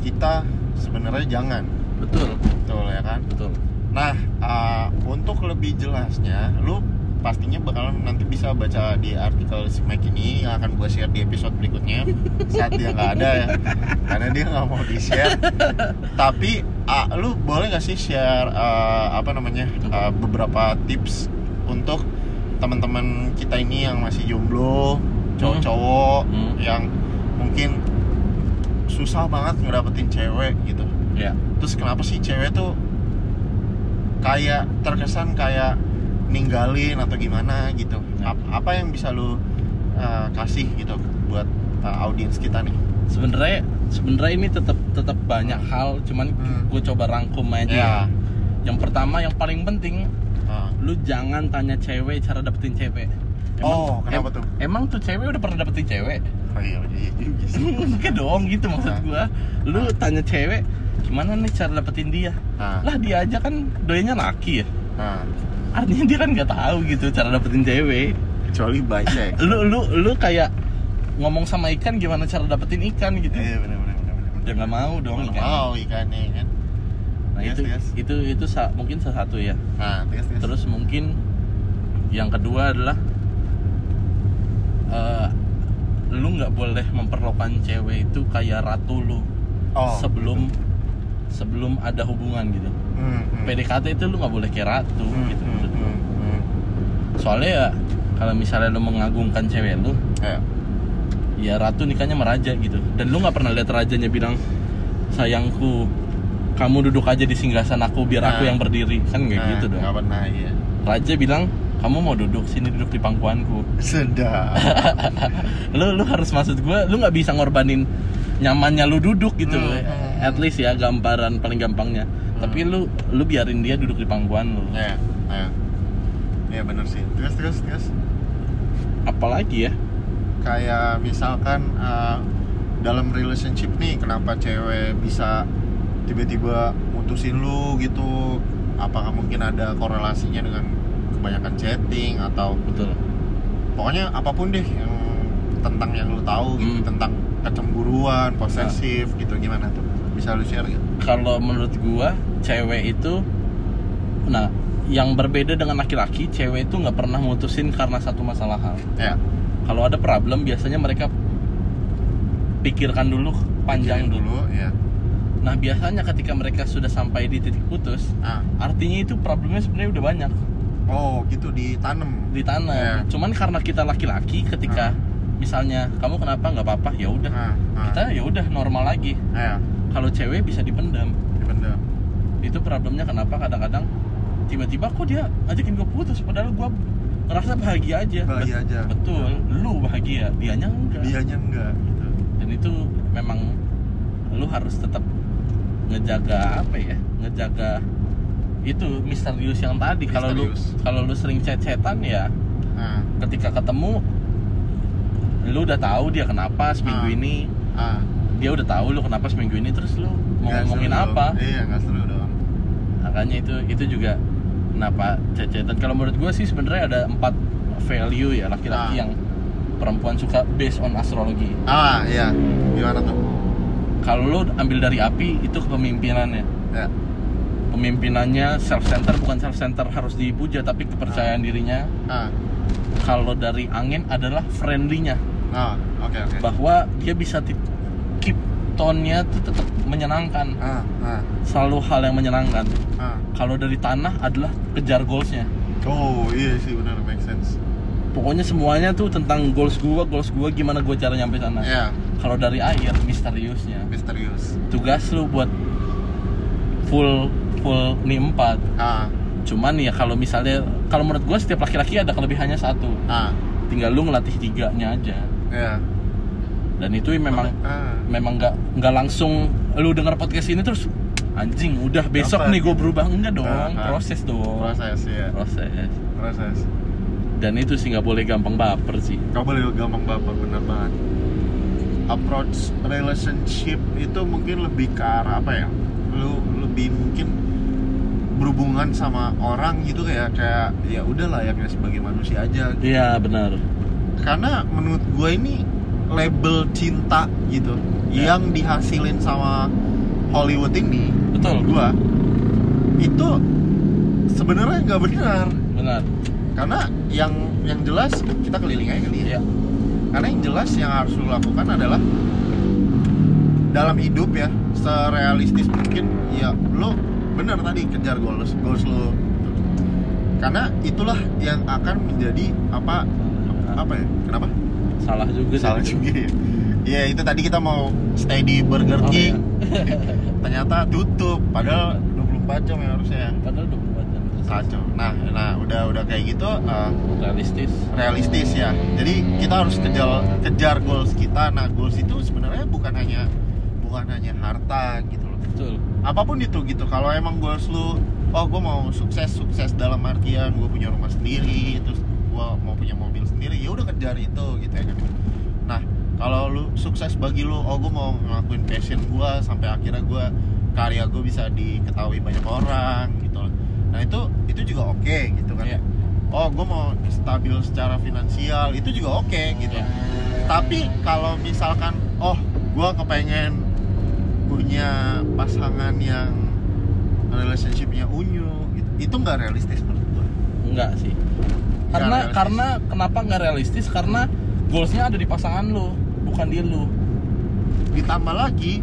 kita sebenarnya jangan. Betul. Betul ya kan? Betul. Nah uh, untuk lebih jelasnya lu pastinya bakalan nanti bisa baca di artikel si Mike ini yang akan gue share di episode berikutnya. *laughs* Saat dia nggak ada ya. Karena dia nggak mau di share tapi uh, lu boleh gak sih share uh, apa namanya uh, beberapa tips untuk teman-teman kita ini yang masih jomblo cowok-cowok Hmm. yang mungkin susah banget ngedapetin cewek gitu. Ya. Terus kenapa sih cewek tuh kayak terkesan kayak ninggalin atau gimana gitu? Ya. Ap- apa yang bisa lu uh, kasih gitu buat uh, audiens kita nih? Sebenarnya sebenarnya ini tetap tetap banyak hal cuman Hmm. gue coba rangkum aja. Ya. Yang pertama yang paling penting uh, lu jangan tanya cewek cara dapetin cewek. Oh, kenapa tuh? emang tuh cewek udah pernah dapetin cewek? Oh iya iya iya sih. *laughs* enggak dong gitu maksud Ah. gua. Lu tanya cewek gimana nih cara dapetin dia? Nah, lah dia aja kan doyanya laki ya? Nah, artinya dia kan nggak tahu gitu cara dapetin cewek. Kecuali bisek lu lu lu kayak ngomong sama ikan gimana cara dapetin ikan gitu? Iya dia nggak mau dong ikan. mau ikannya kan nah Yes, itu yes. itu itu sa- mungkin salah satu ya nah terus terus terus mungkin yang kedua adalah eh, lu nggak boleh memperlakukan cewek itu kayak ratu lu oh sebelum sebelum ada hubungan gitu Hmm, hmm. PDKT itu lu nggak boleh kayak ratu Hmm, gitu hmm, hmm, hmm. soalnya ya kalau misalnya lu mengagungkan cewek lu Ya. ya ratu nikahnya meraja gitu dan lu nggak pernah lihat rajanya bilang sayangku kamu duduk aja di singgasan aku biar aku Nah. yang berdiri. Kan nggak Nah, gitu dong. nggak pernah iya. Raja bilang kamu mau duduk sini duduk di pangkuanku. *laughs* Sedap. *laughs* Lu lu harus maksud gue lu nggak bisa ngorbanin nyamannya lu duduk gitu Hmm. at least ya gambaran paling gampangnya. Tapi lu lu biarin dia duduk di pangkuan lu. Ya ya ya bener sih. Terus terus terus. Apalagi ya? Kayak misalkan uh, dalam relationship nih kenapa cewek bisa tiba-tiba mutusin lu gitu apakah mungkin ada korelasinya dengan kebanyakan chatting atau betul. Pokoknya apa pun deh yang tentang yang lu tahu gitu Hmm. tentang kecemburuan posesif gitu gimana tuh? Bisa lu share gitu kalau menurut gua cewek itu nah yang berbeda dengan laki-laki cewek itu nggak pernah mutusin karena satu masalah hal. Ya. Kalau ada problem biasanya mereka pikirkan dulu panjang pikirin dulu. dulu ya nah biasanya ketika mereka sudah sampai di titik putus ah. artinya itu problemnya sebenarnya udah banyak. Oh gitu ditanam ditanam Ya. cuman karena kita laki-laki ketika misalnya kamu kenapa? Nggak apa-apa ya udah. Ah, ah. kita ya udah normal lagi. Ya kalau cewek bisa dipendam. Dipendam. Itu problemnya kenapa kadang-kadang tiba-tiba kok dia ajakin gue putus padahal gue ngerasa bahagia aja. Bahagia Bet- aja. betul. Lu bahagia dianya enggak. Dianya enggak gitu. Dan itu memang lu harus tetap ngejaga apa ya? Ngejaga itu misterius yang tadi. Kalau lu kalau lu sering chat-chatan ya ah ketika ketemu lu udah tahu dia kenapa seminggu Ah. ini. Ah. Dia udah tahu lu kenapa seminggu ini terus lu mau Nggak ngomongin dong. apa? Iya nggak seru dong. Makanya itu itu juga kenapa chat-chatan. Kalau menurut gue sih sebenarnya ada empat value ya laki-laki Ah. yang perempuan suka based on astrologi ah iya. Gimana tuh kalau lu ambil dari api itu kepemimpinannya. Ya. Pemimpinannya self center bukan self center harus dipuja tapi kepercayaan dirinya. Ah. Kalau dari angin adalah friendly-nya. Ah oke oke. Bahwa dia bisa keep tone-nya tuh tetap menyenangkan. Ah ah. Selalu hal yang menyenangkan. Ah. Kalau dari tanah adalah kejar goalsnya. Oh iya sih benar make sense pokoknya semuanya tuh tentang goals gua goals gua gimana gua cara nyampe sana. Ya kalau dari air misteriusnya. Misterius. Tugas lu buat full full nih empat. Ah. Cuman ya kalau misalnya kalau menurut gua setiap laki-laki ada kelebihannya satu. Ah. Tinggal lu ngelatih tiganya aja. Ya dan itu memang ah. memang nggak nggak langsung lu denger podcast ini terus anjing udah besok Apa? nih gue berubah. Enggak dong Ah, ah. proses dong. Proses ya proses. Proses dan itu sih nggak boleh gampang baper sih Gak boleh gampang baper bener banget approach relationship itu mungkin lebih ke arah apa ya lu lebih mungkin berhubungan sama orang gitu kayak kayak ya udah layaknya sebagai manusia aja gitu. iya benar karena menurut gue ini label cinta gitu Ya. yang dihasilin sama Hollywood ini Betul. gua itu sebenarnya nggak benar benar karena yang yang jelas kita keliling aja kali ya ya karena yang jelas yang harus lu lakukan adalah dalam hidup ya serealistis mungkin ya lu bener tadi kejar goals goals lu. Karena itulah yang akan menjadi apa apa ya kenapa? Salah juga sih. salah juga ya. Ya itu tadi kita mau stay di Burger Oh, King. iya. *laughs* ternyata tutup padahal 24 jam ya harusnya padahal 24 jam kacau nah nah udah udah kayak gitu eh, realistis realistis ya. Jadi kita harus kejar kejar goals kita. Nah, goals itu sebenarnya bukan hanya bukan hanya harta gitu loh. betul Apa pun itu gitu. Kalau emang goals lu oh gue mau sukses sukses dalam artian gue punya rumah sendiri terus gue mau punya mobil sendiri ya udah kejar itu gitu ya kan. Nah, kalau lu sukses bagi lu oh gue mau ngelakuin passion gue sampai akhirnya gue karya gue bisa diketahui banyak orang gitu. Nah, itu itu juga oke gitu kan. Iya. Oh, gue mau stabil secara finansial itu juga oke gitu. Iya. Tapi kalau misalkan oh gue kepengen punya pasangan yang relationshipnya unyu gitu, itu nggak realistis menurut gue. enggak sih Nggak karena realistis. karena kenapa nggak realistis karena goalsnya ada di pasangan lo bukan di lu Ditambah lagi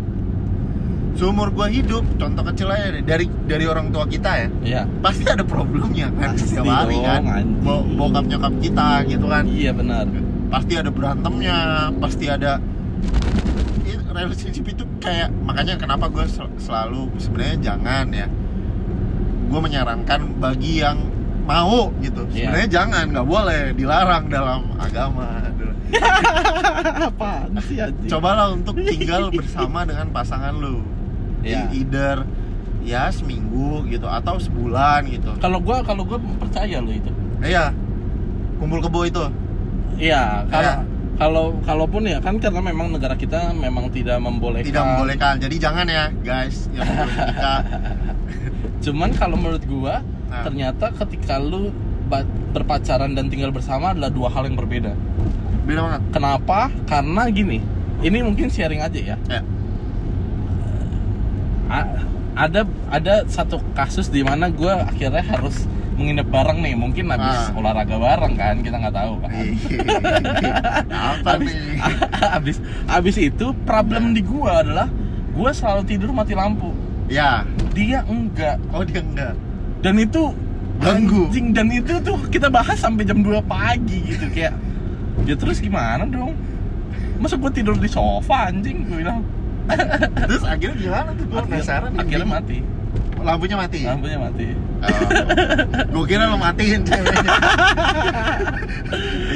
seumur gue hidup, contoh kecil aja deh, dari dari orang tua kita ya, iya pasti ada problemnya kan Pasti setiap hari kan, dong. Bo- bokap nyokap kita gitu kan, iya benar pasti ada berantemnya, pasti ada relationship itu kayak makanya kenapa gue selalu sebenarnya jangan ya, gue menyarankan bagi yang mau gitu, Iya. sebenarnya jangan, nggak boleh, dilarang dalam agama. *laughs* apa sih Cobalah untuk tinggal bersama dengan pasangan lu. E- Either ya seminggu gitu atau sebulan gitu. kalau gua kalau gua percaya lo itu Iya. Kumpul kebo itu. iya kalau Iya. kalau kalaupun ya kan karena memang negara kita memang tidak membolehkan Tidak membolehkan. Jadi jangan ya, guys. Menikah. *laughs* cuman kalau menurut gua Nah. ternyata ketika lu berpacaran dan tinggal bersama adalah dua hal yang berbeda Beda banget. kenapa karena gini ini mungkin sharing aja ya Ya. A- ada ada satu kasus di mana gue akhirnya harus menginap bareng nih mungkin habis Ah. olahraga bareng kan kita nggak tahu kan *laughs* Apa habis, nih? *laughs* habis habis itu problem di gue adalah gue selalu tidur mati lampu Ya. dia enggak Oh dia enggak. dan itu Ganggu. anjing dan itu tuh kita bahas sampai jam 2 pagi gitu kayak ya terus gimana dong masa gue tidur di sofa anjing gue bilang Terus akhirnya gimana tuh? Gue penasaran. nih. akhirnya mati Lampunya mati. lampunya mati gue kira lo matiin ceweknya. *laughs*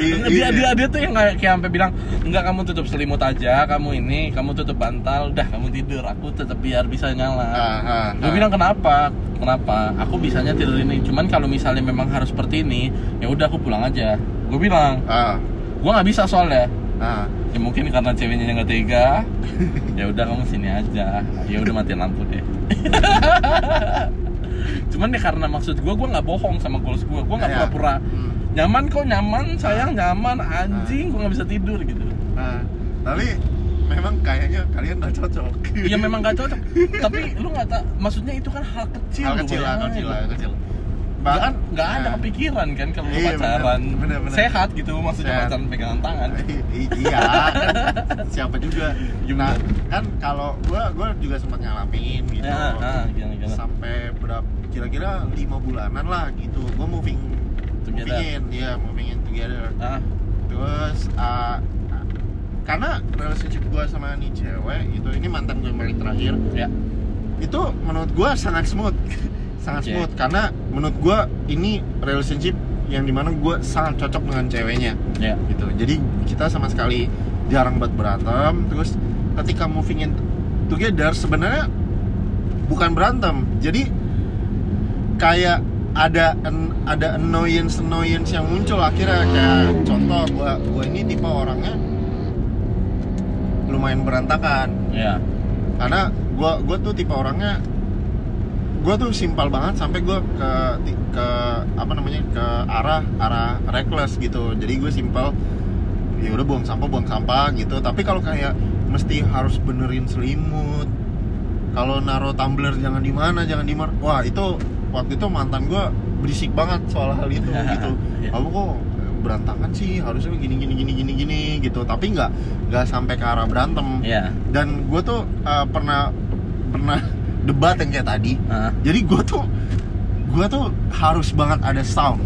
Dia iya. dia dia tuh yang kayak kayak sampai bilang enggak kamu tutup selimut aja kamu ini kamu tutup bantal udah kamu tidur aku tetap biar bisa nyala Ah, ah, gue ah. bilang kenapa kenapa aku bisanya tidur ini cuman kalau misalnya memang harus seperti ini ya udah aku pulang aja gue bilang Ah, gue nggak bisa soalnya ah. ya mungkin karena ceweknya yang nggak tega *laughs* ya udah kamu sini aja ya udah matiin lampu deh *laughs* cuman ya karena maksud gue gue nggak bohong sama goals gue gue nggak Iya. pura-pura Hmm. nyaman kok nyaman sayang nyaman anjing gue nggak bisa tidur gitu Nah, tapi memang kayaknya kalian gak cocok. ya memang gak cocok *laughs* tapi lu nggak tak maksudnya itu kan hal kecil hal kecil lah, kecil lah, kecil. Bahkan nggak ada nah, kepikiran kan kalau Iya, pacaran bener, bener, bener. sehat gitu maksudnya Sehat. pacaran pegangan tangan i- *laughs* i- iya, kan siapa juga. Nah, kan kalau gua gua juga sempat ngalamin gitu. ya ah, gimana gimana Sampai berapa kira-kira lima bulanan lah gitu. Gua moving Together. moving in, ya moving in together. ah Terus uh, karena relationship gua sama nih cewek itu ini mantan gue yang paling terakhir ya itu menurut gua sangat smooth *laughs* sangat smooth karena menurut gua ini relationship yang di mana gua sangat cocok dengan ceweknya. Ya. Gitu. Jadi kita sama sekali jarang buat berantem terus ketika moving in together sebenarnya bukan berantem. Jadi kayak ada an- ada annoyance annoyance yang muncul akhirnya. Kayak contoh gua gua ini tipe orangnya lumayan berantakan. Ya. Karena gua gua tuh tipe orangnya gua tuh simpel banget sampai gua ke ke apa namanya ke arah arah reckless gitu. Jadi gue simpel ya udah buang sampah buang sampah gitu. Tapi kalau kayak mesti harus benerin selimut kalau naruh tumbler jangan di mana jangan di mana wah itu waktu itu mantan gue berisik banget soal hal itu *laughs* gitu. Kamu kok berantakan sih harusnya gini gini gini gini gini gitu. Tapi nggak nggak sampai ke arah berantem. Iya. dan gue tuh uh, pernah pernah *laughs* debat yang kayak tadi Ah. jadi gue tuh gue tuh harus banget ada sound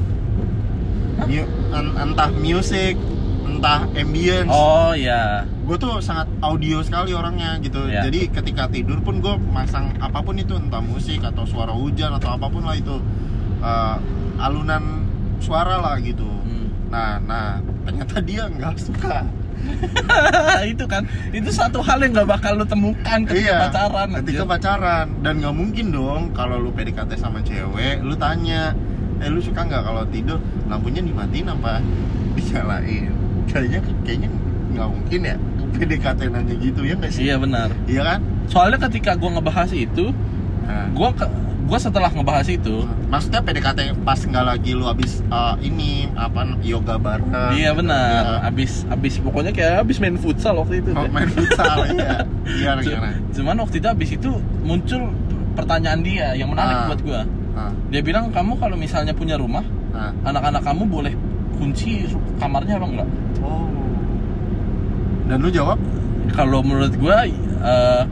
Mu- en- entah music entah ambience Oh ya. gue tuh sangat audio sekali orangnya gitu Iya. jadi ketika tidur pun gue masang apa pun itu entah musik atau suara hujan atau apa pun lah itu uh, alunan suara lah gitu Hmm. nah nah ternyata dia nggak suka *laughs* itu kan. Itu satu hal yang nggak bakal lu temukan ketika pacaran Iya, ketika anjir. pacaran. Dan nggak mungkin dong kalau lu PDKT sama cewek lu tanya eh lu suka nggak kalau tidur? Lampunya dimatiin apa *laughs* dinyalain. Kayaknya kayaknya nggak mungkin ya PDKT nanya gitu ya nggak sih? Iya benar. Iya kan? Soalnya ketika gua ngebahas itu nah, gua ke, gua setelah ngebahas itu maksudnya PDKT pas nggak lagi lu abis uh, ini apa yoga bareng. Iya benar. Iya. abis abis pokoknya kayak abis main futsal waktu itu. Oh, deh. main futsal iya. *laughs* Iya gimana? cuman waktu itu abis itu muncul pertanyaan dia yang menarik Ah. buat gua. Nah, dia bilang kamu kalau misalnya punya rumah nah. anak-anak kamu boleh kunci kamarnya apa enggak? Oh. Dan lu jawab? Kalau menurut gua eh,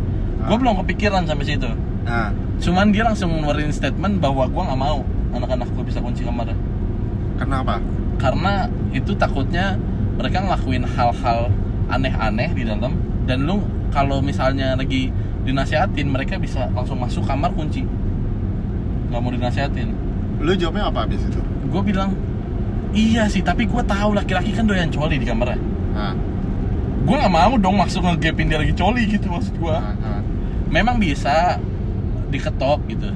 gua Ah. belum kepikiran sampai situ nah. Cuman dia langsung ngeluarin statement bahwa gua nggak mau anak-anak gua bisa kunci kamarnya kenapa karena itu takutnya mereka ngelakuin hal-hal aneh-aneh di dalam dan lu kalau misalnya lagi dinasehatin mereka bisa langsung masuk kamar kunci. Nggak mau dinasehatin lu jawabnya apa abis itu? Gue bilang iya sih tapi gue tahu laki-laki kan doyan coli di kamarnya. Nah, gue nggak mau dong masuk ngegapin dia lagi coli gitu maksud gue nah, nah. memang bisa diketok gitu.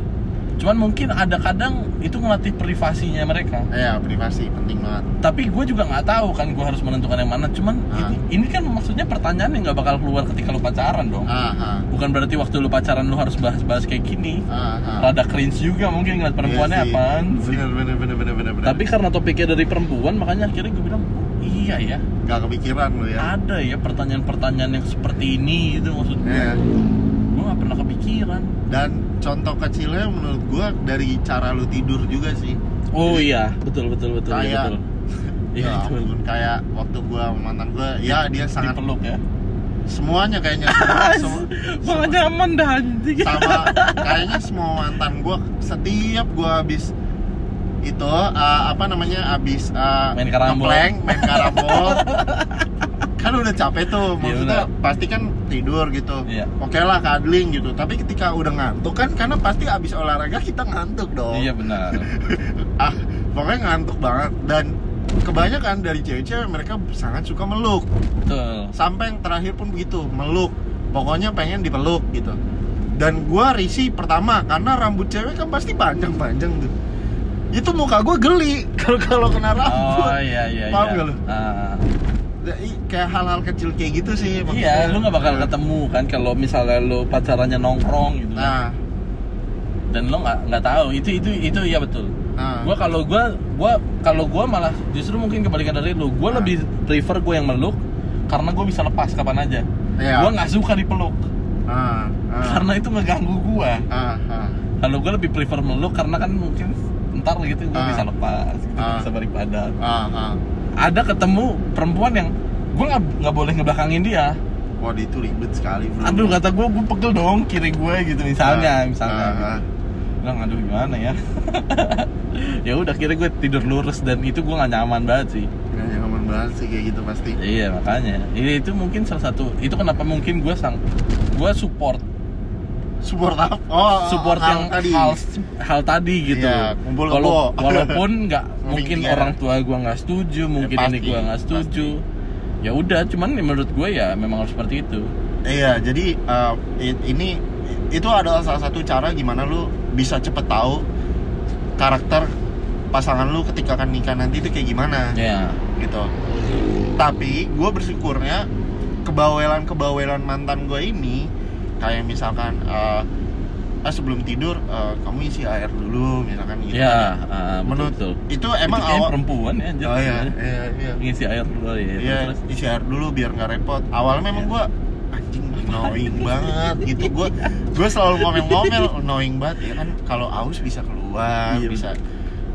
Cuman mungkin ada kadang itu ngelatih privasinya mereka. Iya, privasi penting banget. tapi gue juga nggak tahu kan gue harus menentukan yang mana. Cuman Ah. ini, ini kan maksudnya pertanyaan yang nggak bakal keluar ketika lu pacaran dong. Ah, ah, bukan berarti waktu lu pacaran lu harus bahas-bahas kayak gini. Ah, rada cringe juga mungkin ngeliat perempuannya Iya apaan sih. Bener, bener, bener, bener, bener, bener. tapi karena topiknya dari perempuan makanya akhirnya gue bilang "Oh, iya ya. Gak kepikiran lu ya. ada ya pertanyaan-pertanyaan yang seperti ini gitu maksud gue Iya. Gue nggak pernah kepikiran. Dan contoh kecilnya menurut gua dari cara lu tidur juga sih. oh iya betul betul betul iya, Kayak- betul. *laughs* Iya ya ampun, kayak waktu sama mantan gua, ya dia sangat dipeluk ya? Semuanya kayaknya *laughs* semua, semua, nyaman dah anjing. Sama *laughs* kayaknya semua mantan gua setiap gua habis itu uh, apa namanya habis uh, Main karambol. main karambol kan udah capek tuh Iya, maksudnya benar. pasti kan tidur gitu. Iya. oke lah cuddling gitu. Tapi ketika udah ngantuk kan karena pasti habis olahraga kita ngantuk dong. Iya benar. *laughs* Ah pokoknya ngantuk banget. Dan kebanyakan dari cewek-cewek mereka sangat suka meluk. Betul. Sampai yang terakhir pun begitu meluk. Pokoknya pengen dipeluk gitu. Dan gua risih pertama karena rambut cewek kan pasti panjang-panjang tuh. Itu muka gua geli *laughs* kalau kalau kena rambut. Oh iya iya Paham iya. nggak lu? Ah. I- kayak hal-hal kecil kayak gitu sih iya maksudnya. lu nggak bakal ketemu kan kalau misalnya lu pacarannya nongkrong gitu kan. nah dan lo nggak nggak tahu itu itu itu iya betul nah gua kalau gua gua kalau gua malah justru mungkin kebalikan dari lu gua Ah. lebih prefer gua yang meluk karena gua bisa lepas kapan aja Iya. gua nggak suka dipeluk ah, ah, karena itu ngeganggu gua ah, ah. kalau gua lebih prefer meluk karena kan mungkin ntar gitu gua Ah. bisa lepas gitu, Ah. bisa balik badan ah, ah. ada ketemu perempuan yang gue nggak boleh ngebelakangin dia Wah itu ribet sekali bro aduh kata gue gue pegel dong kiri gue gitu misalnya Ah, misalnya ah, gitu. ah. bilang aduh gimana ya *laughs* ya udah kira gue tidur lurus dan itu gue nggak nyaman banget sih Nggak nyaman banget sih kayak gitu pasti iya makanya ini itu mungkin salah satu itu kenapa mungkin gue sang gue support support apa? Oh, support hal yang tadi. hal hal tadi gitu Iya, kumpul Walau- *laughs* walaupun nggak mungkin together. orang tua gue nggak setuju mungkin ini pasti, gue nggak setuju ya udah cuman menurut gue ya memang harus seperti itu Iya, jadi uh, ini itu adalah salah satu cara gimana lu bisa cepet tahu karakter pasangan lu ketika akan nikah nanti itu kayak gimana ya gitu. Tapi gue bersyukurnya kebawelan kebawelan mantan gue ini kayak misalkan uh, ah sebelum tidur eh, kamu isi air dulu misalkan gitu ya kan ah, betul, menurut betul. itu emang Itu awal perempuan ya anjir. oh iya iya iya ngisi air dulu ya Iya, terus isi air dulu biar nggak repot. Awalnya memang Iya. gua anjing annoying banget gitu. Gua gua selalu ngomel-ngomel annoying banget ya kan kalau aus bisa keluar, Iya, bisa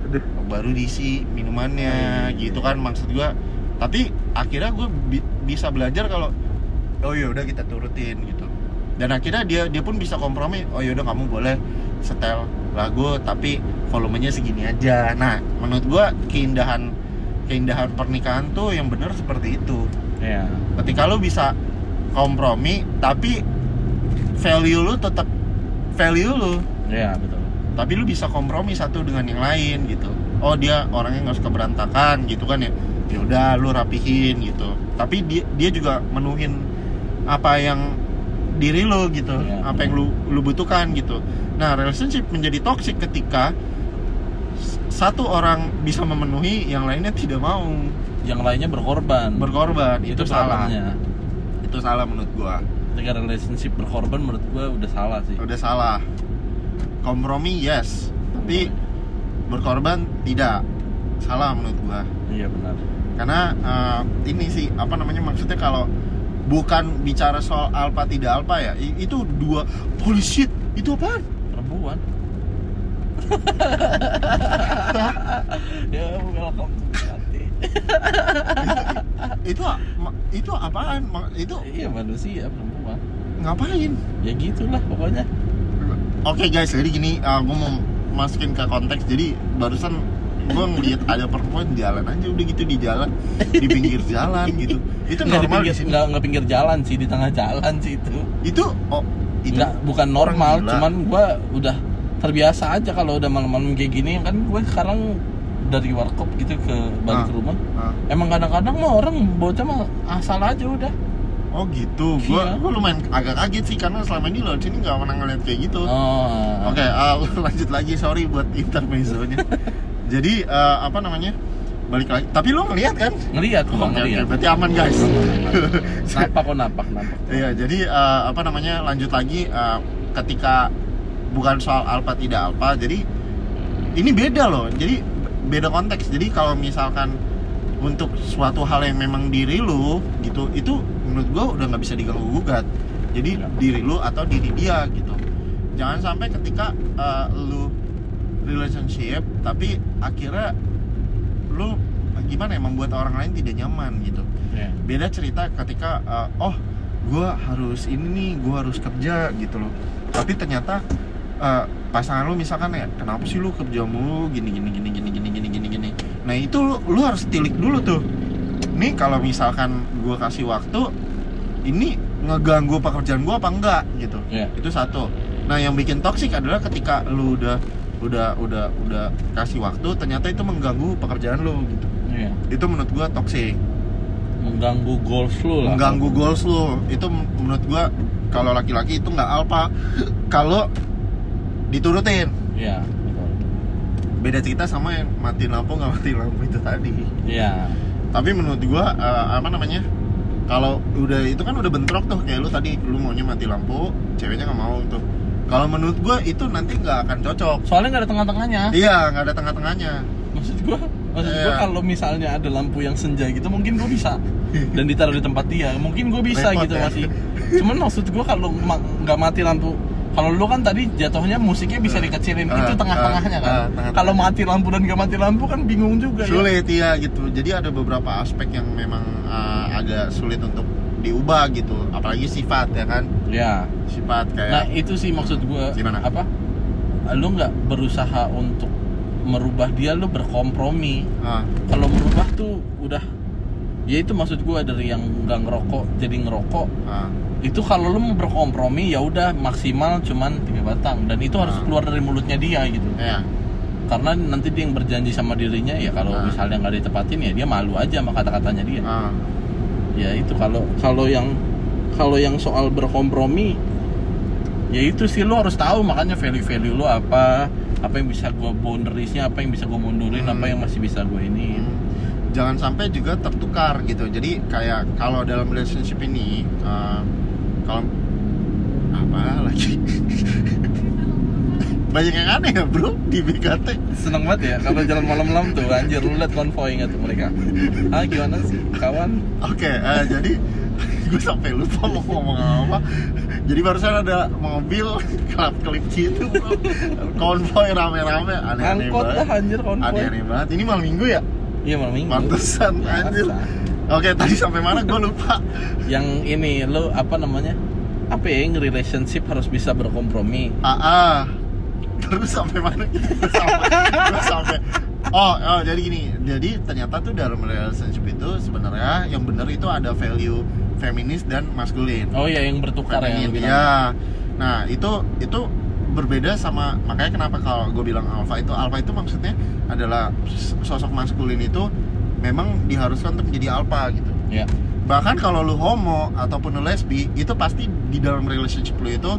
Aduh. baru diisi minumannya Iya, gitu kan maksud gua. Tapi akhirnya gua bi- bisa belajar kalau oh ya udah kita turutin gitu. Dan akhirnya dia dia pun bisa kompromi. Oh ya udah kamu boleh setel lagu tapi volumenya segini aja. Nah, menurut gua keindahan keindahan pernikahan tuh yang bener seperti itu. Ya ketika lu bisa kompromi tapi value lu tetap value lu. Ya betul. Tapi lu bisa kompromi satu dengan yang lain gitu. Oh dia orangnya nggak suka berantakan gitu kan ya. Ya udah lu rapihin gitu. Tapi dia dia juga menuhin apa yang diri lu gitu Iya. apa yang lu lu butuhkan gitu. Nah relationship menjadi toxic ketika satu orang bisa memenuhi yang lainnya tidak mau. Yang lainnya berkorban. Berkorban itu, salah. problemnya. itu salah menurut gua. Ketika relationship berkorban menurut gua udah salah sih. Udah salah. Kompromi yes. Tapi berkorban tidak. Salah menurut gua. Iya benar. Karena eh, ini sih apa namanya maksudnya kalau bukan bicara soal alpha tidak alpha ya. I- itu dua holy shit itu apaan? Perempuan. Ya welcome itu itu apaan? Itu iya manusia perempuan. Ngapain? Ya gitulah pokoknya. Oke guys, jadi gini, gue mau masukin ke konteks. Jadi barusan gue ngeliat ada perempuan jalan aja udah gitu di jalan, di pinggir jalan gitu. Itu nggak normal pinggir di nggak nggak pinggir jalan sih di tengah jalan sih itu Itu oh itu nggak bukan normal gila. cuman gua udah terbiasa aja kalau udah malam-malam kayak gini kan gue sekarang dari warkop gitu ke balik Ah. rumah Ah. emang kadang-kadang mah orang bocah mah asal aja udah Oh gitu, gue Iya. gue lumayan agak kaget sih karena selama ini lo sini nggak pernah ngeliat kayak gitu. oh Oke, ah, *laughs* lanjut lagi. Sorry buat intermezzonya. *laughs* Jadi eh, apa namanya? Balik lagi. Tapi lo ngeliat kan? ngelihat gua oke, ngelihat berarti aman guys. napak kok napak napak Iya, jadi eh, apa namanya? Lanjut lagi eh, ketika bukan soal alpha tidak alpha, jadi ini beda loh. Jadi beda konteks. Jadi kalau misalkan untuk suatu hal yang memang diri lu gitu, itu menurut gua udah nggak bisa diganggu gugat. Jadi Ya. diri lu atau diri dia gitu. Jangan sampai ketika eh, lu relationship tapi akhirnya lu gimana ya membuat orang lain tidak nyaman gitu. Ya beda cerita ketika uh, oh gue harus ini nih gue harus kerja gitu loh. Tapi ternyata uh, pasangan lu misalkan ya kenapa sih lu kerja mulu? Gini gini gini gini gini gini gini gini. Nah itu lu, lu harus tilik dulu tuh. Nih kalau misalkan gue kasih waktu ini ngeganggu pekerjaan gue apa enggak gitu. Ya itu satu. Nah yang bikin toksik adalah ketika lu udah udah udah udah kasih waktu ternyata itu mengganggu pekerjaan lu gitu. Ya itu menurut gua toksik mengganggu goals lu lah. Mengganggu goals lu. Itu menurut gua kalau laki-laki itu nggak alpha. Kalau diturutin. Ya betul. Beda cerita sama yang mati lampu nggak mati lampu itu tadi. Ya tapi menurut gua eh, apa namanya? Kalau udah itu kan udah bentrok tuh kayak lu tadi lu maunya mati lampu ceweknya nggak mau tuh kalau menurut gua itu nanti nggak akan cocok. Soalnya nggak ada tengah-tengahnya. Iya nggak ada tengah-tengahnya. Maksud gua maksud Iya. gua kalau misalnya ada lampu yang senja gitu mungkin gua bisa. Dan ditaruh di tempat dia mungkin gua bisa Repot gitu ya. masih. Cuman maksud gua kalau ma- nggak mati lampu kalau lu kan tadi jatuhnya musiknya bisa dikecilin Ah, itu tengah-tengahnya ah, kan. Ah, tengah-tengah. kalau mati lampu dan nggak mati lampu kan bingung juga ya. Sulit ya gitu. Jadi ada beberapa aspek yang memang uh, agak sulit untuk diubah gitu. Apalagi sifat ya kan? Ya sifat nah kayak itu sih maksud gua. Gimana? apa? Lu nggak berusaha untuk merubah dia lu berkompromi. Ah, kalau merubah tuh udah ya itu maksud gua dari yang nggak ngerokok jadi ngerokok. Ah, itu kalau lu mau berkompromi ya udah maksimal cuman tiga batang. Dan itu harus Ah. keluar dari mulutnya dia gitu. Ya karena nanti dia yang berjanji sama dirinya ya kalau Ah. misalnya nggak ditepatin ya dia malu aja sama kata-katanya dia ya itu kalau kalau yang kalau yang soal berkompromi ya itu sih lu harus tahu makanya value-value lu apa apa yang bisa gua boundariesnya apa yang bisa gua mundurin Hmm. apa yang masih bisa gua ini Hmm. jangan sampai juga tertukar gitu jadi kayak kalau dalam relationship ini uh, kalau apa lagi *laughs* banyak yang aneh ya bro di BKT seneng banget ya kalau jalan malam-malam tuh anjir lu liat konvoy nggak tuh mereka? Ah gimana sih kawan? Oke eh, jadi *laughs* gue sampai lupa mau ngomong apa. Jadi barusan ada mobil *laughs* kelap kelip gitu bro. Konvoy rame-rame aneh-aneh angkot dah banget anjir konvoy. Aneh-aneh banget. Ini malam minggu ya? Iya malam minggu. Pantesan Biasa. anjir. Oke tadi sampai mana? Gue lupa. Yang ini lu apa namanya? Apa ya yang relationship harus bisa berkompromi? Ah ah. Terus sampai mana? Sampai, sampai oh, oh jadi gini. Jadi ternyata tuh dalam relationship itu sebenarnya yang benar itu ada value feminis dan maskulin. Oh iya yang bertukar ya Feminin, ya nah itu itu berbeda sama makanya kenapa kalau gue bilang alpha itu alpha itu maksudnya adalah sosok maskulin itu memang diharuskan untuk menjadi alpha gitu. Ya bahkan kalau lu homo ataupun lu lesbi itu pasti di dalam relationship lu itu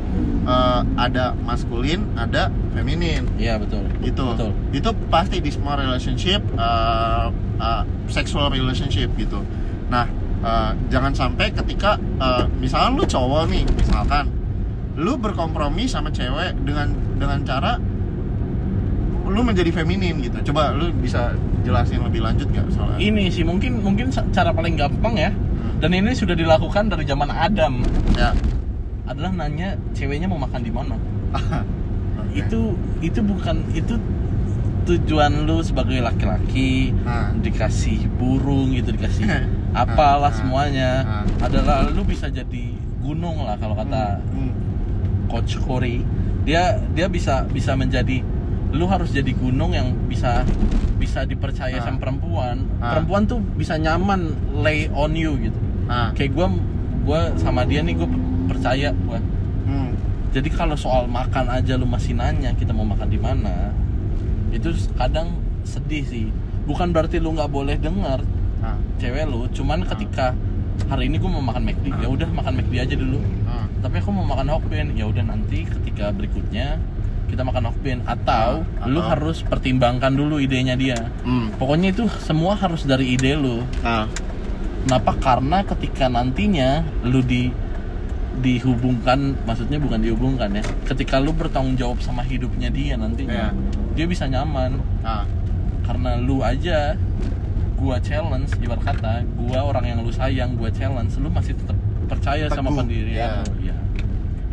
eh, ada maskulin ada feminin. Iya betul. Itu betul. Itu pasti di semua relationship uh, uh, sexual relationship gitu. Nah uh, jangan sampai ketika uh, misalnya lu cowok nih misalkan lu berkompromi sama cewek dengan dengan cara lu menjadi feminin gitu. Coba lu bisa jelasin lebih lanjut gak soalnya? Ini sih mungkin mungkin cara paling gampang ya dan ini sudah dilakukan dari zaman Adam. Ya. Adalah nanya ceweknya mau makan di mana. *laughs* Oke. itu itu bukan itu tujuan lu sebagai laki-laki Nah. dikasih burung gitu dikasih *laughs* apalah Ah, semuanya. Ah. adalah lu bisa jadi gunung lah kalau kata Hmm, coach Corey. Dia dia bisa bisa menjadi lu harus jadi gunung yang bisa bisa dipercaya Ah. sama perempuan. Ah. perempuan tuh bisa nyaman lay on you gitu. Nah, kayak gua gua sama dia nih gue percaya gua. Hmm, jadi kalau soal makan aja lu masih nanya kita mau makan di mana itu kadang sedih sih. Bukan berarti lu nggak boleh dengar nah, cewek lu cuman ketika hari ini gue mau makan McD ya udah makan McD aja dulu. Nah. tapi aku mau makan Hokben ya udah nanti ketika berikutnya kita makan Hokben atau Ah, lu atau- harus pertimbangkan dulu idenya dia. Hmm. pokoknya itu semua harus dari ide lu. Nah, kenapa? Karena ketika nantinya lu di dihubungkan maksudnya bukan dihubungkan ya ketika lu bertanggung jawab sama hidupnya dia nantinya Iya. dia bisa nyaman. Nah, karena lu aja gua challenge ibarat kata gua orang yang lu sayang gua challenge lu masih tetap percaya sama Teguh, pendirian iya. lu ya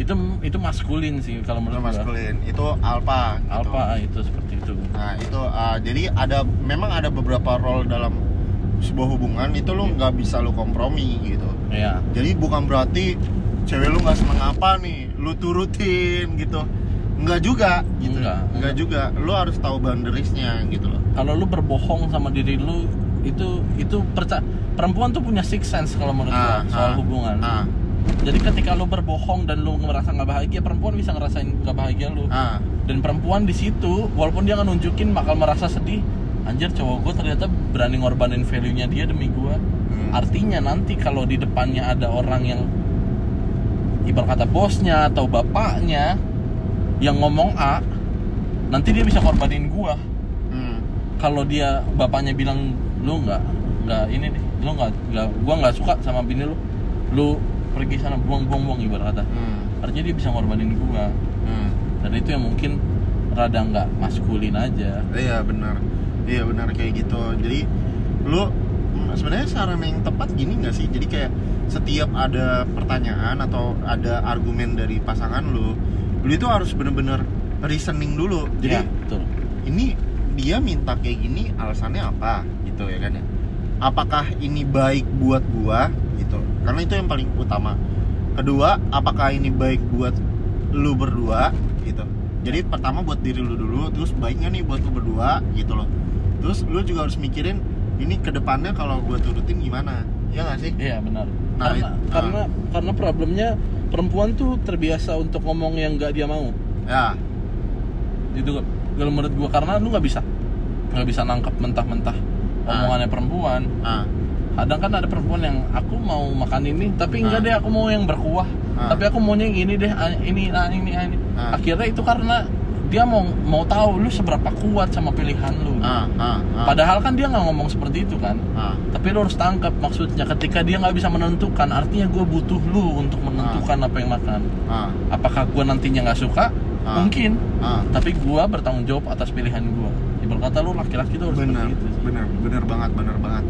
itu itu maskulin sih kalau itu menurut gua maskulin itu alpha gitu. alpha itu seperti itu Nah itu uh, jadi ada memang ada beberapa role dalam sebuah hubungan itu lu nggak bisa lu kompromi gitu. ya Jadi bukan berarti cewek lu nggak seneng apa nih, lu turutin gitu. Nggak juga gitu. Nggak, Nggak juga. Lu harus tahu boundariesnya gitu loh. kalau lu berbohong sama diri lu itu itu percaya perempuan tuh punya six sense kalau menurut gua soal hubungan Ah, jadi ketika lu berbohong dan lu ngerasa nggak bahagia perempuan bisa ngerasain nggak bahagia lu. Ah, dan perempuan di situ walaupun dia nggak nunjukin bakal merasa sedih. Anjir cowok gue ternyata berani ngorbanin value nya dia demi gue hmm, artinya nanti kalau di depannya ada orang yang ibarat kata bosnya atau bapaknya yang ngomong A nanti dia bisa korbanin gua. Hmm, kalau dia bapaknya bilang lu nggak nggak ini nih lu nggak nggak gua nggak suka sama bini lu lu pergi sana buang buang buang ibarat kata hmm, artinya dia bisa ngorbanin gua hmm. dan itu yang mungkin rada nggak maskulin aja Iya benar. Iya benar kayak gitu. Jadi lu sebenarnya saran yang tepat gini nggak sih? Jadi kayak setiap ada pertanyaan atau ada argumen dari pasangan lu, lu itu harus bener-bener reasoning dulu. ya Jadi betul ini dia minta kayak gini alasannya apa gitu ya kan ya? Apakah ini baik buat gua gitu? Karena itu yang paling utama. Kedua, apakah ini baik buat lu berdua gitu? Jadi pertama buat diri lu dulu, terus baiknya nih buat lu berdua gitu loh. Terus lu juga harus mikirin ini ke depannya kalau gua turutin gimana? Ya nggak sih? iya benar Nah, karena it- karena karena problemnya perempuan tuh terbiasa untuk ngomong yang nggak dia mau Ya, itu kalau menurut gua karena lu nggak bisa nggak bisa nangkap mentah-mentah Ah. omongannya perempuan ah, kadang kan ada perempuan yang aku mau makan ini tapi enggak Ah. deh aku mau yang berkuah. Ah. tapi aku maunya yang ini deh ah, ini ah, ini ah, ini. Ah. akhirnya itu karena dia mau mau tahu lu seberapa kuat sama pilihan lu. Ah, ah, ah, padahal kan dia nggak ngomong seperti itu kan. Ah, tapi lu harus tangkap maksudnya ketika dia nggak bisa menentukan artinya gue butuh lu untuk menentukan apa yang makan. Ah, apakah gue nantinya nggak suka? Ah. mungkin. Ah. tapi gua bertanggung jawab atas pilihan gua. Ibarat kata lu laki-laki tuh harus bener seperti itu sih. bener bener banget bener banget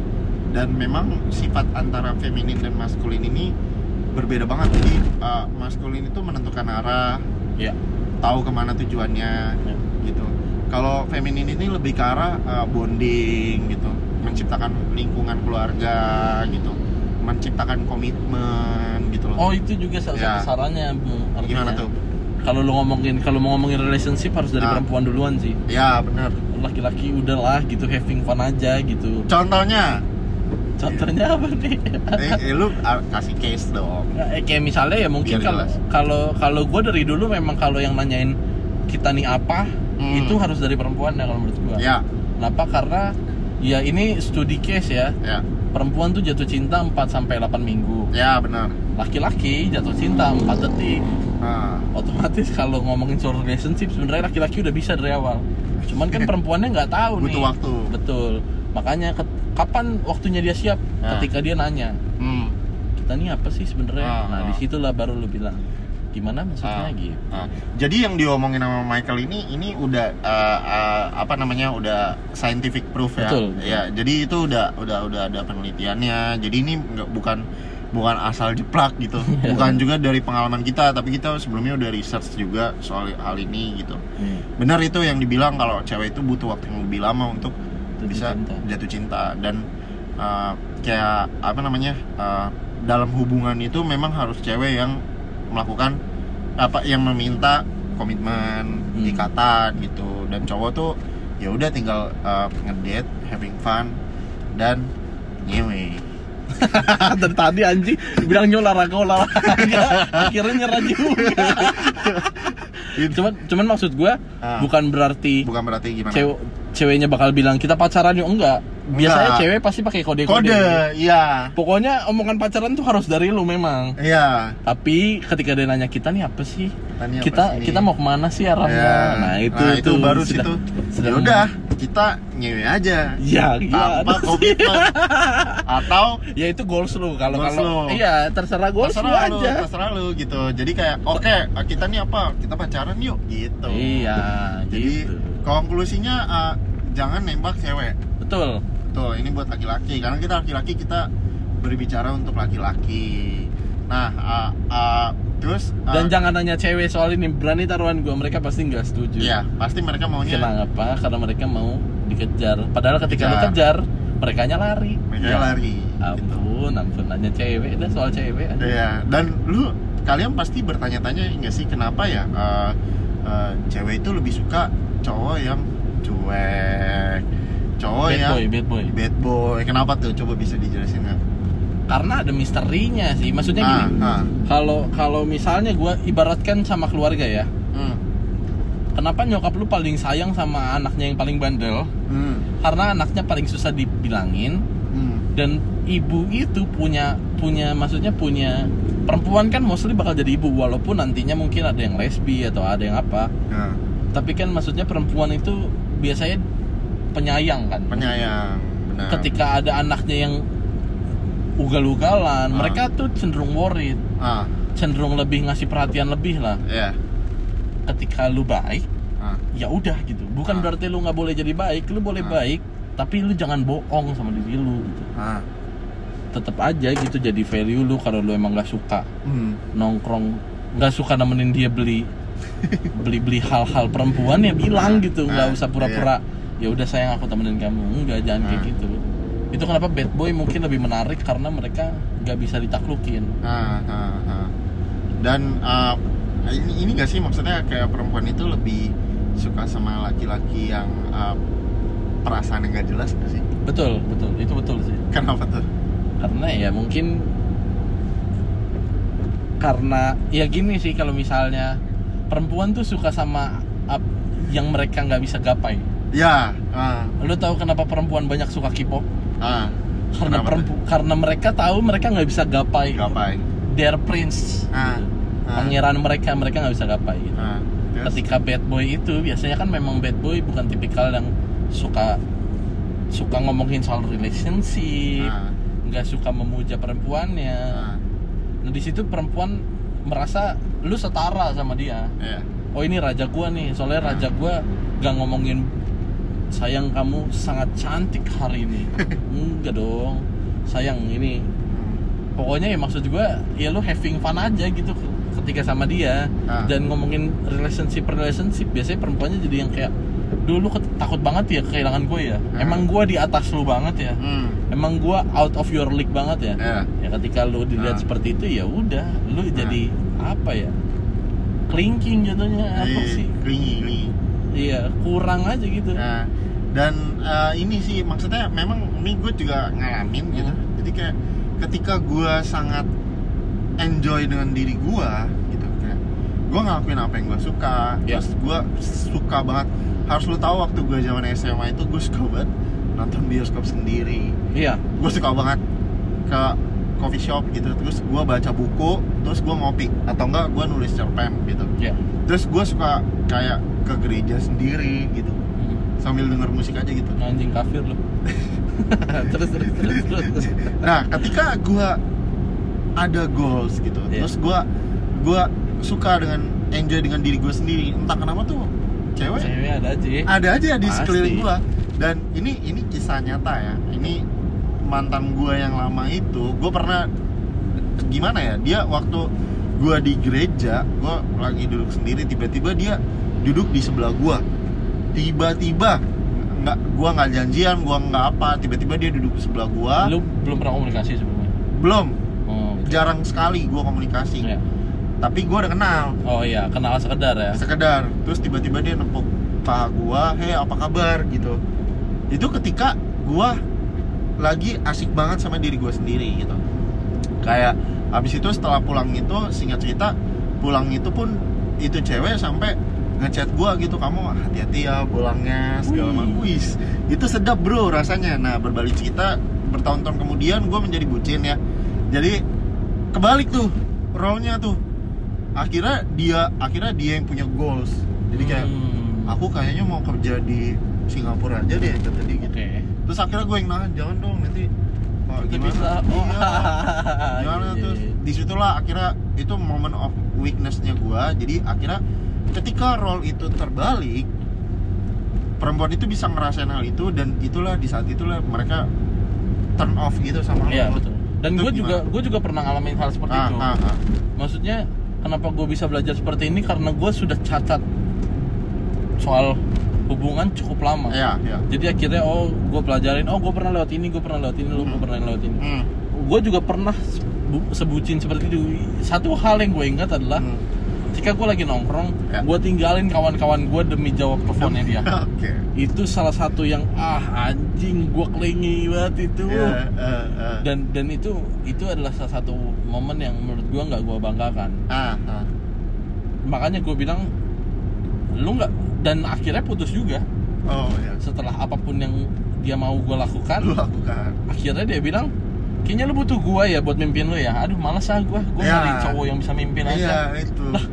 dan memang sifat antara feminin dan maskulin ini berbeda banget. Jadi uh, maskulin itu menentukan arah ya tahu ke mana tujuannya Ya. gitu. Kalau feminin ini lebih ke arah uh, bonding gitu. Menciptakan lingkungan keluarga gitu. Menciptakan komitmen gitu loh. Oh itu juga salah Ya. satu sarannya Bung. Artinya, gimana tuh? Kalau lu ngomongin kalau mau ngomongin relationship harus dari Ah. perempuan duluan sih. Ya bener laki-laki udahlah gitu having fun aja gitu. Contohnya contohnya apa nih eh, eh, lu uh, kasih case dong Eh, kayak misalnya ya mungkin kalau kalau kalau gue dari dulu memang kalau yang nanyain kita nih apa Hmm. itu harus dari perempuan ya kalau menurut gue. ya Kenapa? Karena ya ini studi case ya. ya Perempuan tuh jatuh cinta 4 sampai 8 minggu. ya benar Laki-laki jatuh cinta 4 detik. nah, Otomatis *laughs* kalau ngomongin soal relationship sebenarnya laki-laki udah bisa dari awal. Cuman kan *laughs* perempuannya nggak tahu nih. butuh waktu Betul. Makanya ke- kapan waktunya dia siap? Ya. Ketika dia nanya, hmm. kita nih apa sih sebenarnya? Ah, nah, ah. di situlah baru lu bilang gimana maksudnya Ah, gitu. ah. Jadi yang diomongin sama Michael ini ini udah uh, uh, apa namanya udah scientific proof ya. Betul, betul. Ya, jadi itu udah udah udah ada penelitiannya. Jadi ini nggak bukan bukan asal jeplak gitu. *laughs* Iya. bukan juga dari pengalaman kita, tapi kita sebelumnya udah research juga soal hal ini gitu. Benar itu yang dibilang kalau cewek itu butuh waktu yang lebih lama untuk Jatuh bisa cinta. jatuh cinta dan uh, kayak apa namanya uh, dalam hubungan itu memang harus cewek yang melakukan apa yang meminta komitmen Hmm. ikatan gitu dan cowok tuh ya udah tinggal uh, ngedate having fun dan nyewe *laughs* Dari tadi anjing bilangnya olahraga olahraga akhirnya nyerah juga. *laughs* cuman cuman maksud gua Ah. bukan berarti bukan berarti gimana cewek ceweknya bakal bilang kita pacaran yuk enggak. Biasanya Enggak. cewek pasti pakai kode-kode. kode iya Pokoknya omongan pacaran tuh harus dari lu memang. iya Tapi ketika dia nanya kita nih apa sih? Tanya apa kita nih? kita mau ke mana sih arahnya? Ya. Nah, itu Nah, itu tuh baru sudah- situ sudah ya udah kita nyewe aja Ya, iya. tanpa komitmen *laughs* atau Ya itu goals lu kalau Goals kalau lu. iya terserah goals lu terserah lu, aja. terserah lu gitu. Jadi kayak oke kita nih apa? Kita pacaran yuk gitu. Iya, Jadi gitu. konklusinya uh, jangan nembak cewek. Betul. Tuh ini buat laki-laki karena kita laki-laki kita berbicara untuk laki-laki. Nah uh, uh, terus uh, Dan jangan nanya cewek soal ini berani taruhan gua mereka pasti nggak setuju. ya pasti mereka maunya Kenapa? Karena mereka mau dikejar. Padahal ketika Dikejar. kejar, mereka lari. mereka Ya, lari. Gitu. Ampun, ampun nanya cewek, dah soal cewek. aja. Ya, dan lu kalian pasti bertanya-tanya nggak sih kenapa ya uh, uh, cewek itu lebih suka cowok yang cuek, cowok bad yang boy, bad boy. bad boy. Kenapa tuh? Coba bisa dijelasin nggak? Karena ada misterinya sih. Maksudnya Ah, gini. ah. Kalau kalau misalnya gua ibaratkan sama keluarga ya. Hmm, Kenapa nyokap lu paling sayang sama anaknya yang paling bandel? hmm, Karena anaknya paling susah dibilangin hmm. dan ibu itu punya punya maksudnya punya perempuan kan mostly bakal jadi ibu walaupun nantinya mungkin ada yang lesbi atau ada yang apa Nah, tapi kan maksudnya perempuan itu biasanya penyayang kan? Penyayang, benar. ketika ada anaknya yang ugal-ugalan Ah. mereka tuh cenderung worried. Ah, cenderung lebih ngasih perhatian lebih lah. Ya, ketika lu baik ah, ya udah gitu. Bukan Ah. berarti lu nggak boleh jadi baik lu boleh Ah. baik tapi lu jangan bohong sama diri lu gitu. Ah, tetap aja gitu jadi value lu kalau lu emang nggak suka hmm, nongkrong nggak suka nemenin dia beli beli beli hal-hal perempuan ya bilang gitu nggak ah, usah pura-pura ya udah sayang aku temenin kamu enggak jangan kayak Ah. gitu itu kenapa bad boy mungkin lebih menarik karena mereka nggak bisa ditaklukin ah. Dan uh, ini ini gak sih maksudnya kayak perempuan itu lebih suka sama laki-laki yang uh, perasaan yang gak jelas gak sih? betul betul itu betul sih Kenapa tuh? karena ya mungkin karena ya gini sih kalau misalnya perempuan tuh suka sama ap- yang mereka nggak bisa gapai. Ya, ah, lu tahu kenapa perempuan banyak suka K-pop? Ah, karena perempu karena mereka tahu mereka nggak bisa gapai. Gapai. their prince. Ah, ah, pangeran mereka mereka nggak bisa gapai gitu. ah, terus? ketika bad boy itu biasanya kan memang bad boy bukan tipikal yang suka suka ngomongin soal relationship nggak suka memuja perempuannya. Ah, nah di situ perempuan merasa lu setara sama dia. Ya, oh ini raja gua nih. Soalnya Nah. raja gua gak ngomongin sayang kamu sangat cantik hari ini. *laughs* Enggak dong. Sayang ini. Pokoknya ya maksud gua ya lu having fun aja gitu ketika sama dia. Ah. dan ngomongin relationship relationship biasanya perempuannya jadi yang kayak dulu takut banget ya kehilangan gue ya Ah. emang gua di atas lu banget ya Hmm. emang gua out of your league banget ya Ya. ya ketika lu dilihat Ah. seperti itu ya udah lu jadi apa ya clinking jatuhnya apa Iya, sih clingy. iya kurang aja gitu Nah, dan eh, ini sih maksudnya memang ini gue juga ngalamin gitu. Hmm. Jadi kayak ketika gue sangat enjoy dengan diri gue gitu kayak gue ngelakuin apa yang gue suka, Ya. terus gue suka banget. Harus lu tahu waktu gue zaman SMA itu gue suka banget nonton bioskop sendiri. iya Gue suka banget ke coffee shop gitu. Terus gue baca buku, terus gue ngopi atau enggak gue nulis cerpen gitu. iya Terus gue suka kayak ke gereja sendiri gitu sambil denger musik aja gitu. anjing kafir lu *laughs* terus terus terus terus Nah, ketika gua ada goals gitu, Iya. terus gua gua suka dengan enjoy dengan diri gue sendiri. Entah kenapa tuh cewek cewek ada aja ada aja di Pasti. sekeliling gua. Dan ini ini kisah nyata ya. Ini mantan gua yang lama itu, gua pernah gimana ya? Dia waktu gua di gereja, gua lagi duduk sendiri tiba-tiba dia duduk di sebelah gua. Tiba-tiba nggak gua nggak janjian, gua nggak apa, tiba-tiba dia duduk di sebelah gua. lu belum pernah komunikasi sebelumnya Belum, oh, oke. jarang sekali gua komunikasi. Iya. Tapi gua udah kenal, oh iya kenal sekedar ya sekedar. Terus tiba-tiba dia nepuk paha gua, "Hei, apa kabar?" gitu. Itu ketika gua lagi asik banget sama diri gua sendiri gitu. Kayak habis itu setelah pulang itu singkat cerita pulang itu pun itu cewek sampai ngechat gua gitu kamu hati-hati ya pulangnya segala Wih. macam wis itu sedap bro rasanya nah berbalik cerita bertahun-tahun kemudian gua menjadi bucin ya jadi kebalik tuh role-nya tuh akhirnya dia akhirnya dia yang punya goals jadi kayak Hmm. aku kayaknya mau kerja di Singapura aja deh kata dia gitu oke terus akhirnya gue yang nahan jangan dong nanti Pak, Itu gimana bisa. Oh. iya *laughs* gimana Iya, terus iya. di situlah akhirnya itu moment of weaknessnya gue jadi akhirnya ketika role itu terbalik perempuan itu bisa ngerasain hal itu dan itulah di saat itulah mereka turn off gitu sama iya lo. betul dan gue juga gue juga pernah ngalamin hal seperti ah, itu ah, ah. maksudnya kenapa gue bisa belajar seperti ini karena gue sudah cacat soal hubungan cukup lama Iya, iya. jadi akhirnya oh gue pelajarin oh gue pernah lewat ini gue pernah lewat ini lu gue Hmm. pernah lewat ini Hmm, gue juga pernah sebu- sebutin seperti itu satu hal yang gue ingat adalah hmm. Ketika gue lagi nongkrong Ya. gue tinggalin kawan-kawan gue demi jawab teleponnya dia *laughs* Oke. itu salah satu yang ah anjing gue kelingi banget itu Iya, eh, eh. dan dan itu itu adalah salah satu momen yang menurut gue nggak gue banggakan ah, ah. makanya gue bilang lu nggak dan akhirnya putus juga Oh ya. setelah apa pun yang dia mau gue lakukan Lu lakukan. akhirnya dia bilang kayaknya lu butuh gua ya buat mimpin lu ya aduh malas ah gua gua Ya. nyari cowok yang bisa mimpin Iya, aja itu. Lah,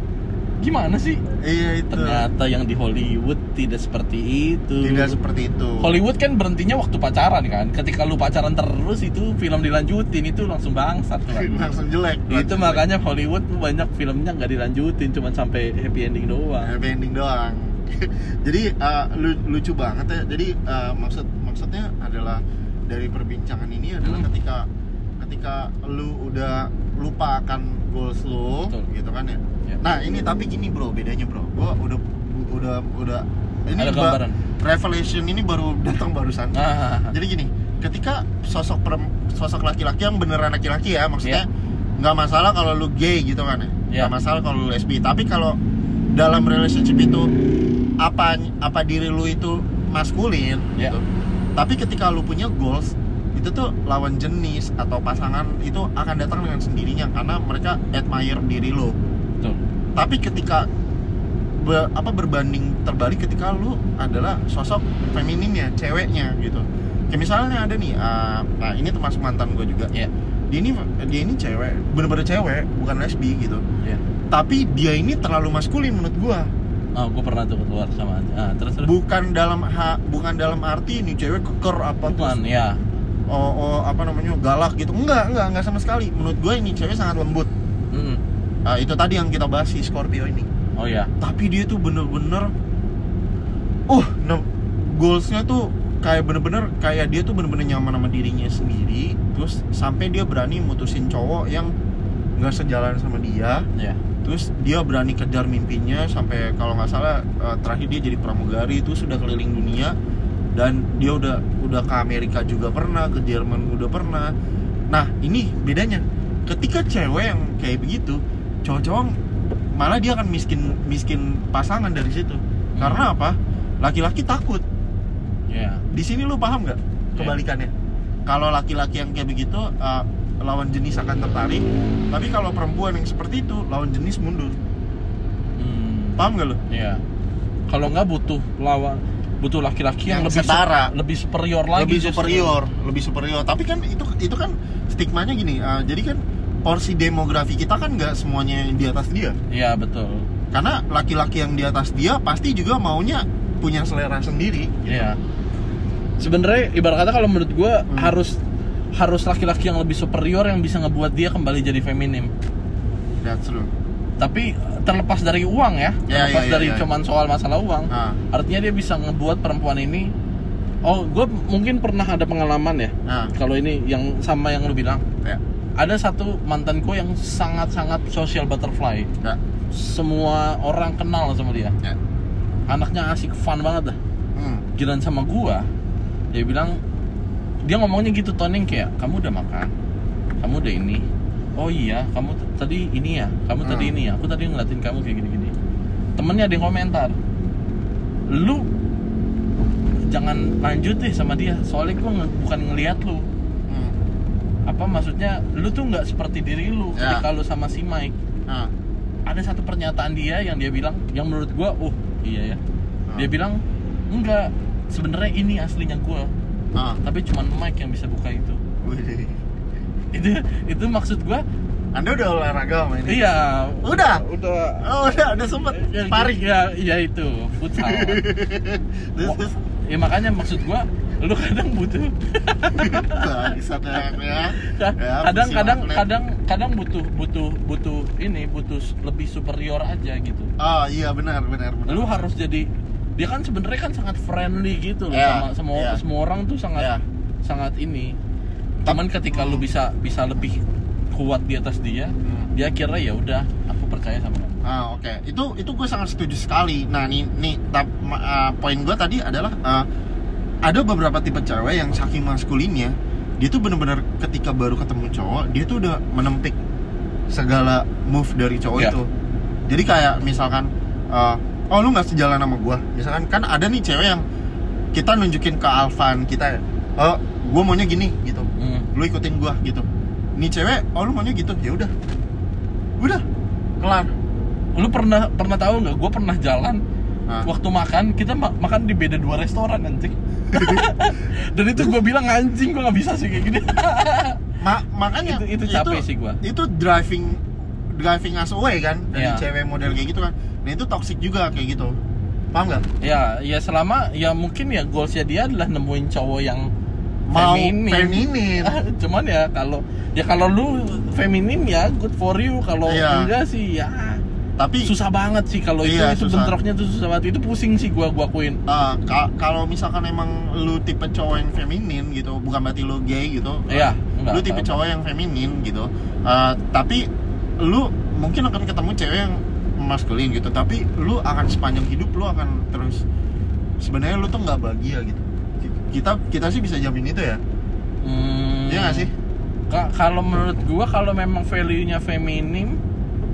gimana sih Iya, itu. ternyata yang di Hollywood tidak seperti itu Tidak seperti itu. Hollywood kan berhentinya waktu pacaran kan ketika lu pacaran terus itu film dilanjutin itu langsung bangsat tuh *laughs* langsung jelek. itu langsung makanya Hollywood banyak filmnya nggak dilanjutin cuma sampai happy ending jelek. doang happy ending doang. *laughs* Jadi lu- lucu banget ya. Jadi eh, maksud maksudnya adalah dari perbincangan ini adalah Hmm. ketika ketika lu udah lupa akan goals lu Betul. gitu kan ya. Ya. Nah, ini tapi gini bro, bedanya bro. Gua udah udah udah ini ada ba- gambaran revelation ini baru *laughs* datang barusan. ah, Jadi gini, ketika sosok perem- sosok laki-laki yang beneran laki-laki ya, maksudnya nggak masalah kalau lu gay gitu kan ya, Iya. nggak masalah kalau lu lesbi. Tapi kalau dalam relationship itu apa apa diri lu itu maskulin Iya. gitu. Tapi ketika lu punya goals itu tuh lawan jenis atau pasangan itu akan datang dengan sendirinya karena mereka admire diri lu. Tapi ketika be- apa berbanding terbalik ketika lu adalah sosok femininnya, ceweknya gitu. Kayak misalnya ada nih, ah, nah ini termasuk mantan gue juga. ya Dia ini dia ini cewek, bener-bener cewek, bukan lesbi gitu. ya Tapi dia ini terlalu maskulin menurut gua. oh gue pernah tuh keluar sama ah terus terus Bukan dalam ha, bukan dalam arti ini cewek keker apa bukan terus ya oh, oh, apa namanya galak gitu. Enggak, enggak, enggak sama sekali. Menurut gua ini cewek sangat lembut. Ah, itu tadi yang kita bahas si Scorpio ini. oh ya tapi dia tuh bener-bener uh nah, goalsnya tuh kayak bener-bener kayak dia tuh bener-bener nyaman sama dirinya sendiri. Terus sampai dia berani mutusin cowok yang nggak sejalan sama dia. Ya terus dia berani kejar mimpinya sampai kalau nggak salah eh, terakhir dia jadi pramugari itu sudah keliling dunia. Dan dia udah udah ke Amerika juga pernah ke Jerman udah pernah. Nah ini bedanya. Ketika cewek yang kayak begitu cowok-cowok malah dia akan miskin miskin pasangan dari situ. Karena apa? Laki-laki takut. Ya di sini lu paham nggak kebalikannya? Kalau laki-laki yang kayak begitu eh, lawan jenis akan tertarik. Tapi kalau perempuan yang seperti itu lawan jenis mundur. Hmm. paham nggak lu? Ya kalau nggak butuh lawan butuh laki-laki yang, Yang lebih setara. su- lebih superior lagi lebih justru. superior lebih superior. Tapi kan itu itu kan stigmanya gini eh, jadi kan porsi demografi kita kan nggak semuanya di atas dia iya betul karena laki-laki yang di atas dia pasti juga maunya punya selera sendiri gitu. Iya. Sebenarnya ibarat kata kalau menurut gue Hmm. harus harus laki-laki yang lebih superior yang bisa ngebuat dia kembali jadi feminim. that's true Tapi terlepas dari uang ya, Ya, terlepas ya, dari ya. cuman soal masalah uang, nah, artinya dia bisa ngebuat perempuan ini. Oh, gue mungkin pernah ada pengalaman ya. nah Kalau ini yang sama yang lu bilang, ya ada satu mantanku yang sangat-sangat social butterfly. ya Semua orang kenal sama dia. ya Anaknya asik, fun banget dah. hmm. Giliran sama gua, dia bilang dia ngomongnya gitu toning kayak kamu udah makan, kamu udah ini. Oh iya, kamu tadi ini ya, kamu tadi Hmm. ini ya. Aku tadi ngeliatin kamu kayak gini-gini. Temennya ada yang komentar, lu jangan lanjut deh sama dia. Soalnya gua nge- bukan ngeliat lu. Apa maksudnya? Lu tuh nggak seperti diri lu Ya. ketika lu sama si Mike. nah Ada satu pernyataan dia yang dia bilang, yang menurut gua, oh iya ya. Dia Hmm. bilang, enggak, sebenarnya ini aslinya gua nah tapi cuman Mike yang bisa buka itu Wih. itu itu maksud gua anda udah olahraga sama ini iya Udah? udah oh udah udah sempet ya, sparring ya, ya itu futsal *laughs* terus terus ya makanya maksud gua lu kadang butuh Bangsat ya, kadang kadang kadang kadang butuh butuh butuh ini butuh lebih superior aja gitu Oh iya benar benar benar. lu harus jadi dia kan sebenarnya kan sangat friendly gitu loh Iya, sama semua iya. semua orang tuh sangat Iya. sangat ini cuman ketika lu bisa bisa lebih kuat di atas dia Hmm. dia kira ya udah aku percaya sama kamu Ah oke itu itu gue sangat setuju sekali. Nah nih nih tap, ah, poin gue tadi adalah ah, ada beberapa tipe cewek yang saking maskulinnya dia tuh bener-bener ketika baru ketemu cowok dia tuh udah menempik segala move dari cowok Iya. itu. Jadi kayak misalkan ah, oh lu nggak sejalan sama gue. Misalkan kan ada nih cewek yang kita nunjukin ke Alvan kita oh gue maunya gini gitu. Hmm. lu ikutin gua gitu. Ini cewek oh lu maunya gitu. Ya udah. Udah. Kelar. Lu pernah pernah tahu nggak? Gue pernah jalan nah, waktu makan kita ma- makan di beda dua restoran anjing dan itu gue bilang anjing gue nggak bisa sih kayak gini. *laughs* Ma- makanya itu itu capek sih gue itu driving driving us away kan dari Iya. cewek model kayak gitu kan. Nah itu toxic juga kayak gitu. Paham nggak? Ya ya selama ya mungkin ya goalsnya dia adalah nemuin cowok yang mau Feminin. feminin. *laughs* Cuman ya kalau ya kalau lu feminim ya good for you. Kalau Iya. enggak sih ya tapi susah banget sih kalau Iya, itu susah. bentroknya tuh susah banget. Itu pusing sih gua gua akuin uh, ka- kalau misalkan emang lu tipe cowok yang feminin gitu bukan berarti lu gay gitu. Iya, enggak, lu tipe cowok yang feminin gitu. Uh, tapi lu mungkin akan ketemu cewek yang maskulin gitu tapi lu akan sepanjang hidup lu akan terus sebenarnya lu tuh nggak bahagia gitu. Kita kita sih bisa jamin itu ya. Hmm. Iya nggak sih? Ka- kalau menurut gua kalau memang value-nya feminim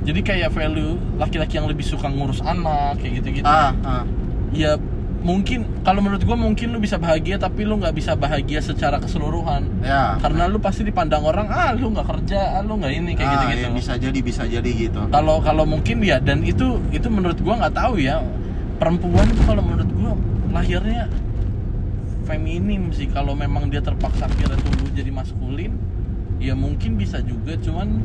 jadi kayak value laki-laki yang lebih suka ngurus anak kayak gitu-gitu. Ah, ah. ya mungkin kalau menurut gua mungkin lu bisa bahagia tapi lu nggak bisa bahagia secara keseluruhan. Ya. Karena lu pasti dipandang orang ah lu nggak kerja ah lu nggak ini kayak Ah, gitu-gitu. ya, bisa jadi bisa jadi gitu. Kalau kalau mungkin ya dan itu itu menurut gua nggak tahu ya. Perempuan itu kalau menurut gua lahirnya feminim sih. Kalau memang dia terpaksa akhirnya tumbuh jadi maskulin ya mungkin bisa juga cuman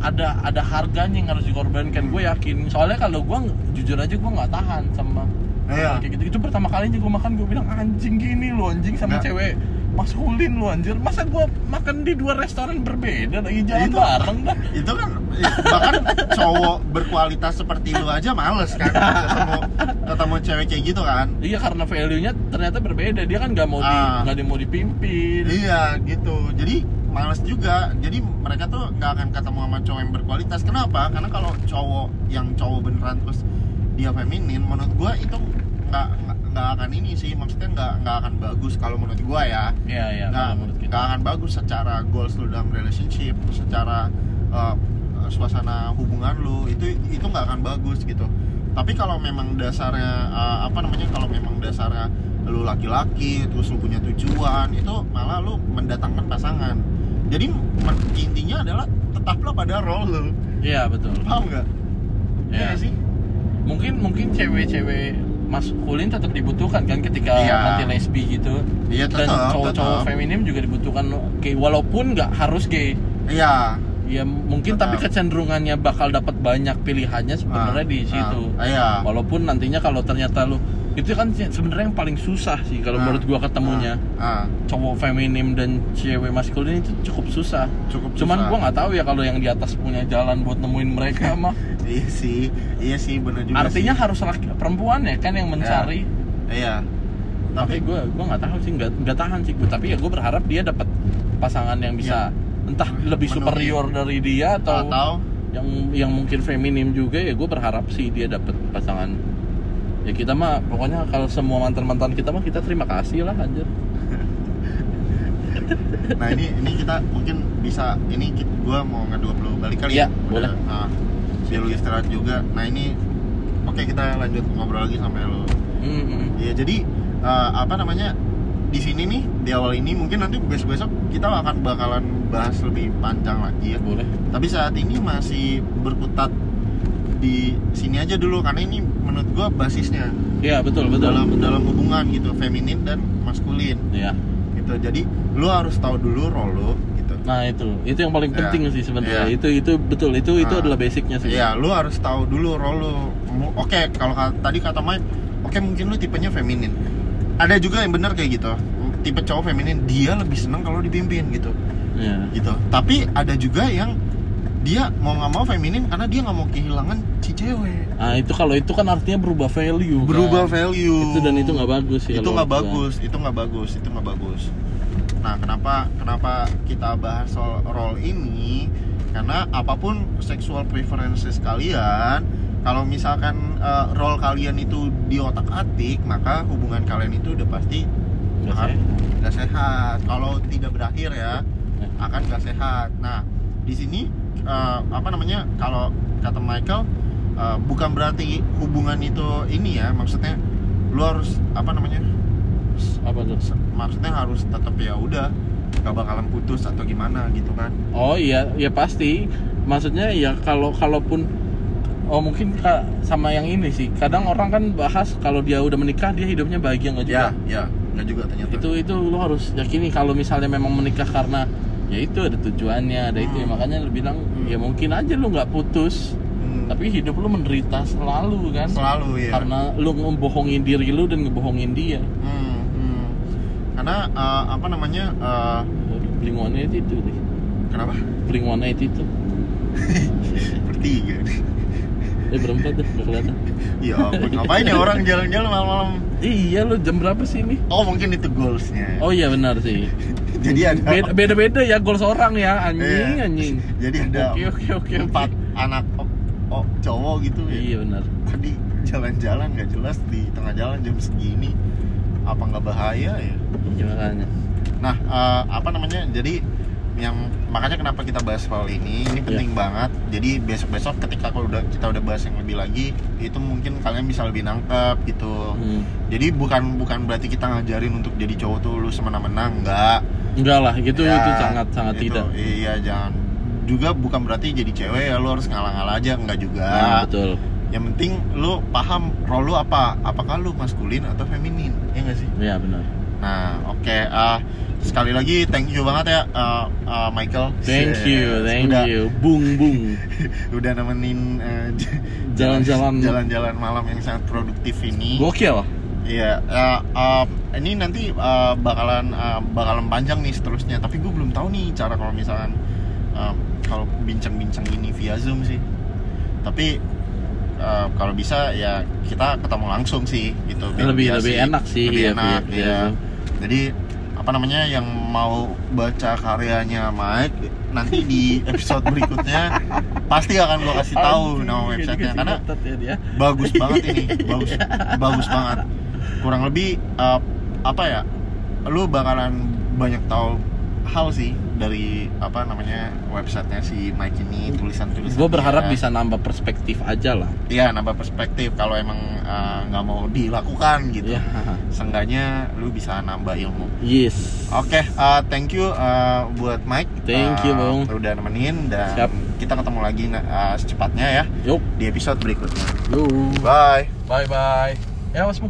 ada ada harganya yang harus dikorbankan gue yakin. Soalnya kalau gua jujur aja gua nggak tahan sama Iya. kayak gitu. Itu pertama kalinya gue makan gue bilang anjing gini lo anjing sama Nggak. cewek maskulin lu anjir. Masa gua makan di dua restoran berbeda lagi jalan Itu- bareng dah? itu kan bahkan cowok berkualitas seperti lu aja males kan ketemu ketemu cewek kayak gitu kan. Iya karena value nya ternyata berbeda. Dia kan nggak mau di Ah. nggak mau dipimpin. Iya gitu. Jadi males juga. Jadi mereka tuh nggak akan ketemu sama cowok yang berkualitas. Kenapa? Karena kalau cowok yang cowok beneran terus dia feminin menurut gua itu nggak nggak- akan ini sih. Maksudnya nggak nggak akan bagus kalau menurut gua ya. Iya iya nggak akan bagus secara goals lu dalam relationship secara uh, suasana hubungan lu. Itu itu nggak akan bagus gitu. Tapi kalau memang dasarnya uh, apa namanya kalau memang dasarnya lu laki-laki terus lu punya tujuan itu malah lu mendatangkan pasangan jadi intinya adalah tetaplah pada role lu. Iya betul. Paham nggak? Iya. Nggak sih? Mungkin mungkin cewek-cewek maskulin tetap dibutuhkan kan ketika Iya. nanti lesbi gitu. Iya dan tetap cowok-cowok tetap. feminim juga dibutuhkan gay walaupun nggak harus gay. Iya ya mungkin Tetap. tapi kecenderungannya bakal dapat banyak pilihannya sebenarnya Ah, di situ. ah, iya. Walaupun nantinya kalau ternyata lu itu kan sebenarnya yang paling susah sih kalau Ah, menurut gua ketemunya. ah, ah, cowok feminim dan cewek maskulin itu cukup susah. Cukup cuman susah. gua nggak tahu ya kalau yang di atas punya jalan buat nemuin mereka *laughs* mah. Iya sih iya sih bener juga artinya sih. harus laki perempuan ya kan yang mencari. Iya. Tapi tapi gue gue nggak tahu sih nggak nggak tahan sih gue tapi ya gue berharap dia dapat pasangan yang bisa entah lebih Menuhi. superior dari dia atau, atau? yang yang mungkin feminim juga ya gue berharap sih dia dapat pasangan. Ya kita mah pokoknya kalau semua mantan mantan kita mah kita terima kasih lah anjir. *laughs* Nah ini ini kita mungkin bisa ini gua mau ngedua lu balik kali Iya, ya? Boleh. Udah, nah, biar lu istirahat juga. Nah ini oke kita lanjut ngobrol lagi sampai lu. Hmm, hmm. ya jadi eh, apa namanya di sini nih di awal ini mungkin nanti besok besok kita akan bakalan bahas lebih panjang lagi ya boleh tapi saat ini masih berkutat di sini aja dulu karena ini menurut gua basisnya ya betul betul dalam betul. dalam hubungan gitu feminin dan maskulin ya gitu jadi lu harus tahu dulu role lu gitu nah itu itu yang paling Ya, penting sih sebenarnya ya. itu itu betul itu itu Ah. adalah basicnya sih Iya, lu harus tahu dulu role lu. Oke, kalau ka- tadi kata Mike, oke mungkin lu tipenya feminin. Ada juga yang benar kayak gitu. Tipe cowok feminin dia lebih seneng kalau dipimpin gitu, ya gitu. Tapi ada juga yang dia mau nggak mau feminin karena dia nggak mau kehilangan si cewek. nah itu kalau itu kan artinya berubah value Berubah kan. value. itu dan itu nggak bagus sih Itu nggak gua. bagus, itu nggak bagus, itu nggak bagus. Nah, kenapa kenapa kita bahas soal role ini? Karena apa pun sexual preferences kalian, kalau misalkan eh, role kalian itu di otak atik, maka hubungan kalian itu udah pasti Nggak akan sehat. nggak sehat. Kalau tidak berakhir ya, Ya. akan nggak sehat. Nah, di sini eh, apa namanya? Kalau kata Michael, eh, bukan berarti hubungan itu ini ya, maksudnya lu harus apa namanya? apa tuh maksudnya harus tetap ya udah gak bakalan putus atau gimana gitu kan Oh iya, ya pasti. Maksudnya ya kalau kalaupun oh mungkin ka- sama yang ini sih. Kadang orang kan bahas kalau dia udah menikah dia hidupnya bahagia nggak juga. ya nggak juga ternyata Itu itu lo harus yakini kalau misalnya memang menikah karena ya itu ada tujuannya, ada itu ya, Hmm. makanya lu bilang Hmm. ya mungkin aja lu nggak putus, Hmm, tapi hidup lu menderita selalu kan. selalu ya Karena lu ngebohongin diri lu dan ngebohongin dia. Hmm, hmm. karena eh, apa namanya eh, Bling One itu deh. kenapa Bling One itu. *laughs* bertiga Eh berempat deh, nggak kelihatan. ya ampun ngapain ya orang jalan-jalan malam-malam Iya lu jam berapa sih ini? oh mungkin itu goalsnya Oh iya benar sih. *laughs* jadi ada Beda- Beda-beda ya goals orang ya anjing Iya. anjing. jadi ada Oke oke oke empat anak oh, oh, cowok gitu ya Iya benar. tadi jalan-jalan nggak jelas di tengah jalan jam segini apa nggak bahaya ya Iya makanya. Nah, eh, apa namanya? Jadi yang makanya kenapa kita bahas soal ini ini penting banget. Jadi besok-besok ketika kalau udah kita udah bahas yang lebih lagi, itu mungkin kalian bisa lebih nangkep gitu. Hmm. Jadi bukan bukan berarti kita ngajarin untuk jadi cowok tuh lu semena-mena enggak. Enggak lah, gitu Ya, itu sangat sangat itu, tidak. Iya, jangan juga bukan berarti jadi cewek ya lu harus ngalah-ngalah aja enggak juga. Nah, betul. Yang penting lu paham role lu apa? Apakah lu maskulin atau feminin? Ya enggak sih? Iya benar. Nah, oke. ah, sekali lagi thank you banget ya uh, uh, Michael. Thank you, thank udah, you. Bung bung. *laughs* Udah nemenin uh, *laughs* Jalan-jalan. jalan-jalan malam yang sangat produktif ini. Gokil. Iya. uh, uh, ini nanti uh, bakalan uh, bakalan panjang nih seterusnya tapi gue belum tahu nih cara kalau misalkan uh, kalau bincang-bincang ini via zoom sih tapi uh, kalau bisa ya kita ketemu langsung sih gitu biar Lebih- biar lebih enak sih, lebih iya, enak ya Zoom. Jadi apa namanya yang mau baca karyanya Mike nanti di episode berikutnya pasti akan gue kasih tahu nama websitenya. karena ya bagus banget ini *laughs* bagus bagus banget. Kurang lebih uh, apa ya lu bakalan banyak tahu hal sih dari apa namanya websitenya si Mike ini tulisan tulisan gue berharap bisa nambah perspektif aja lah iya nambah perspektif kalau emang uh, nggak mau dilakukan gitu ya *laughs* seenggaknya lu bisa nambah ilmu yes Oke, uh, thank you uh, buat Mike. Thank you, Uh, Bang. Udah nemenin dan Siap. kita ketemu lagi uh, secepatnya ya yuk di episode berikutnya. yuk Bye. bye bye ya wasmu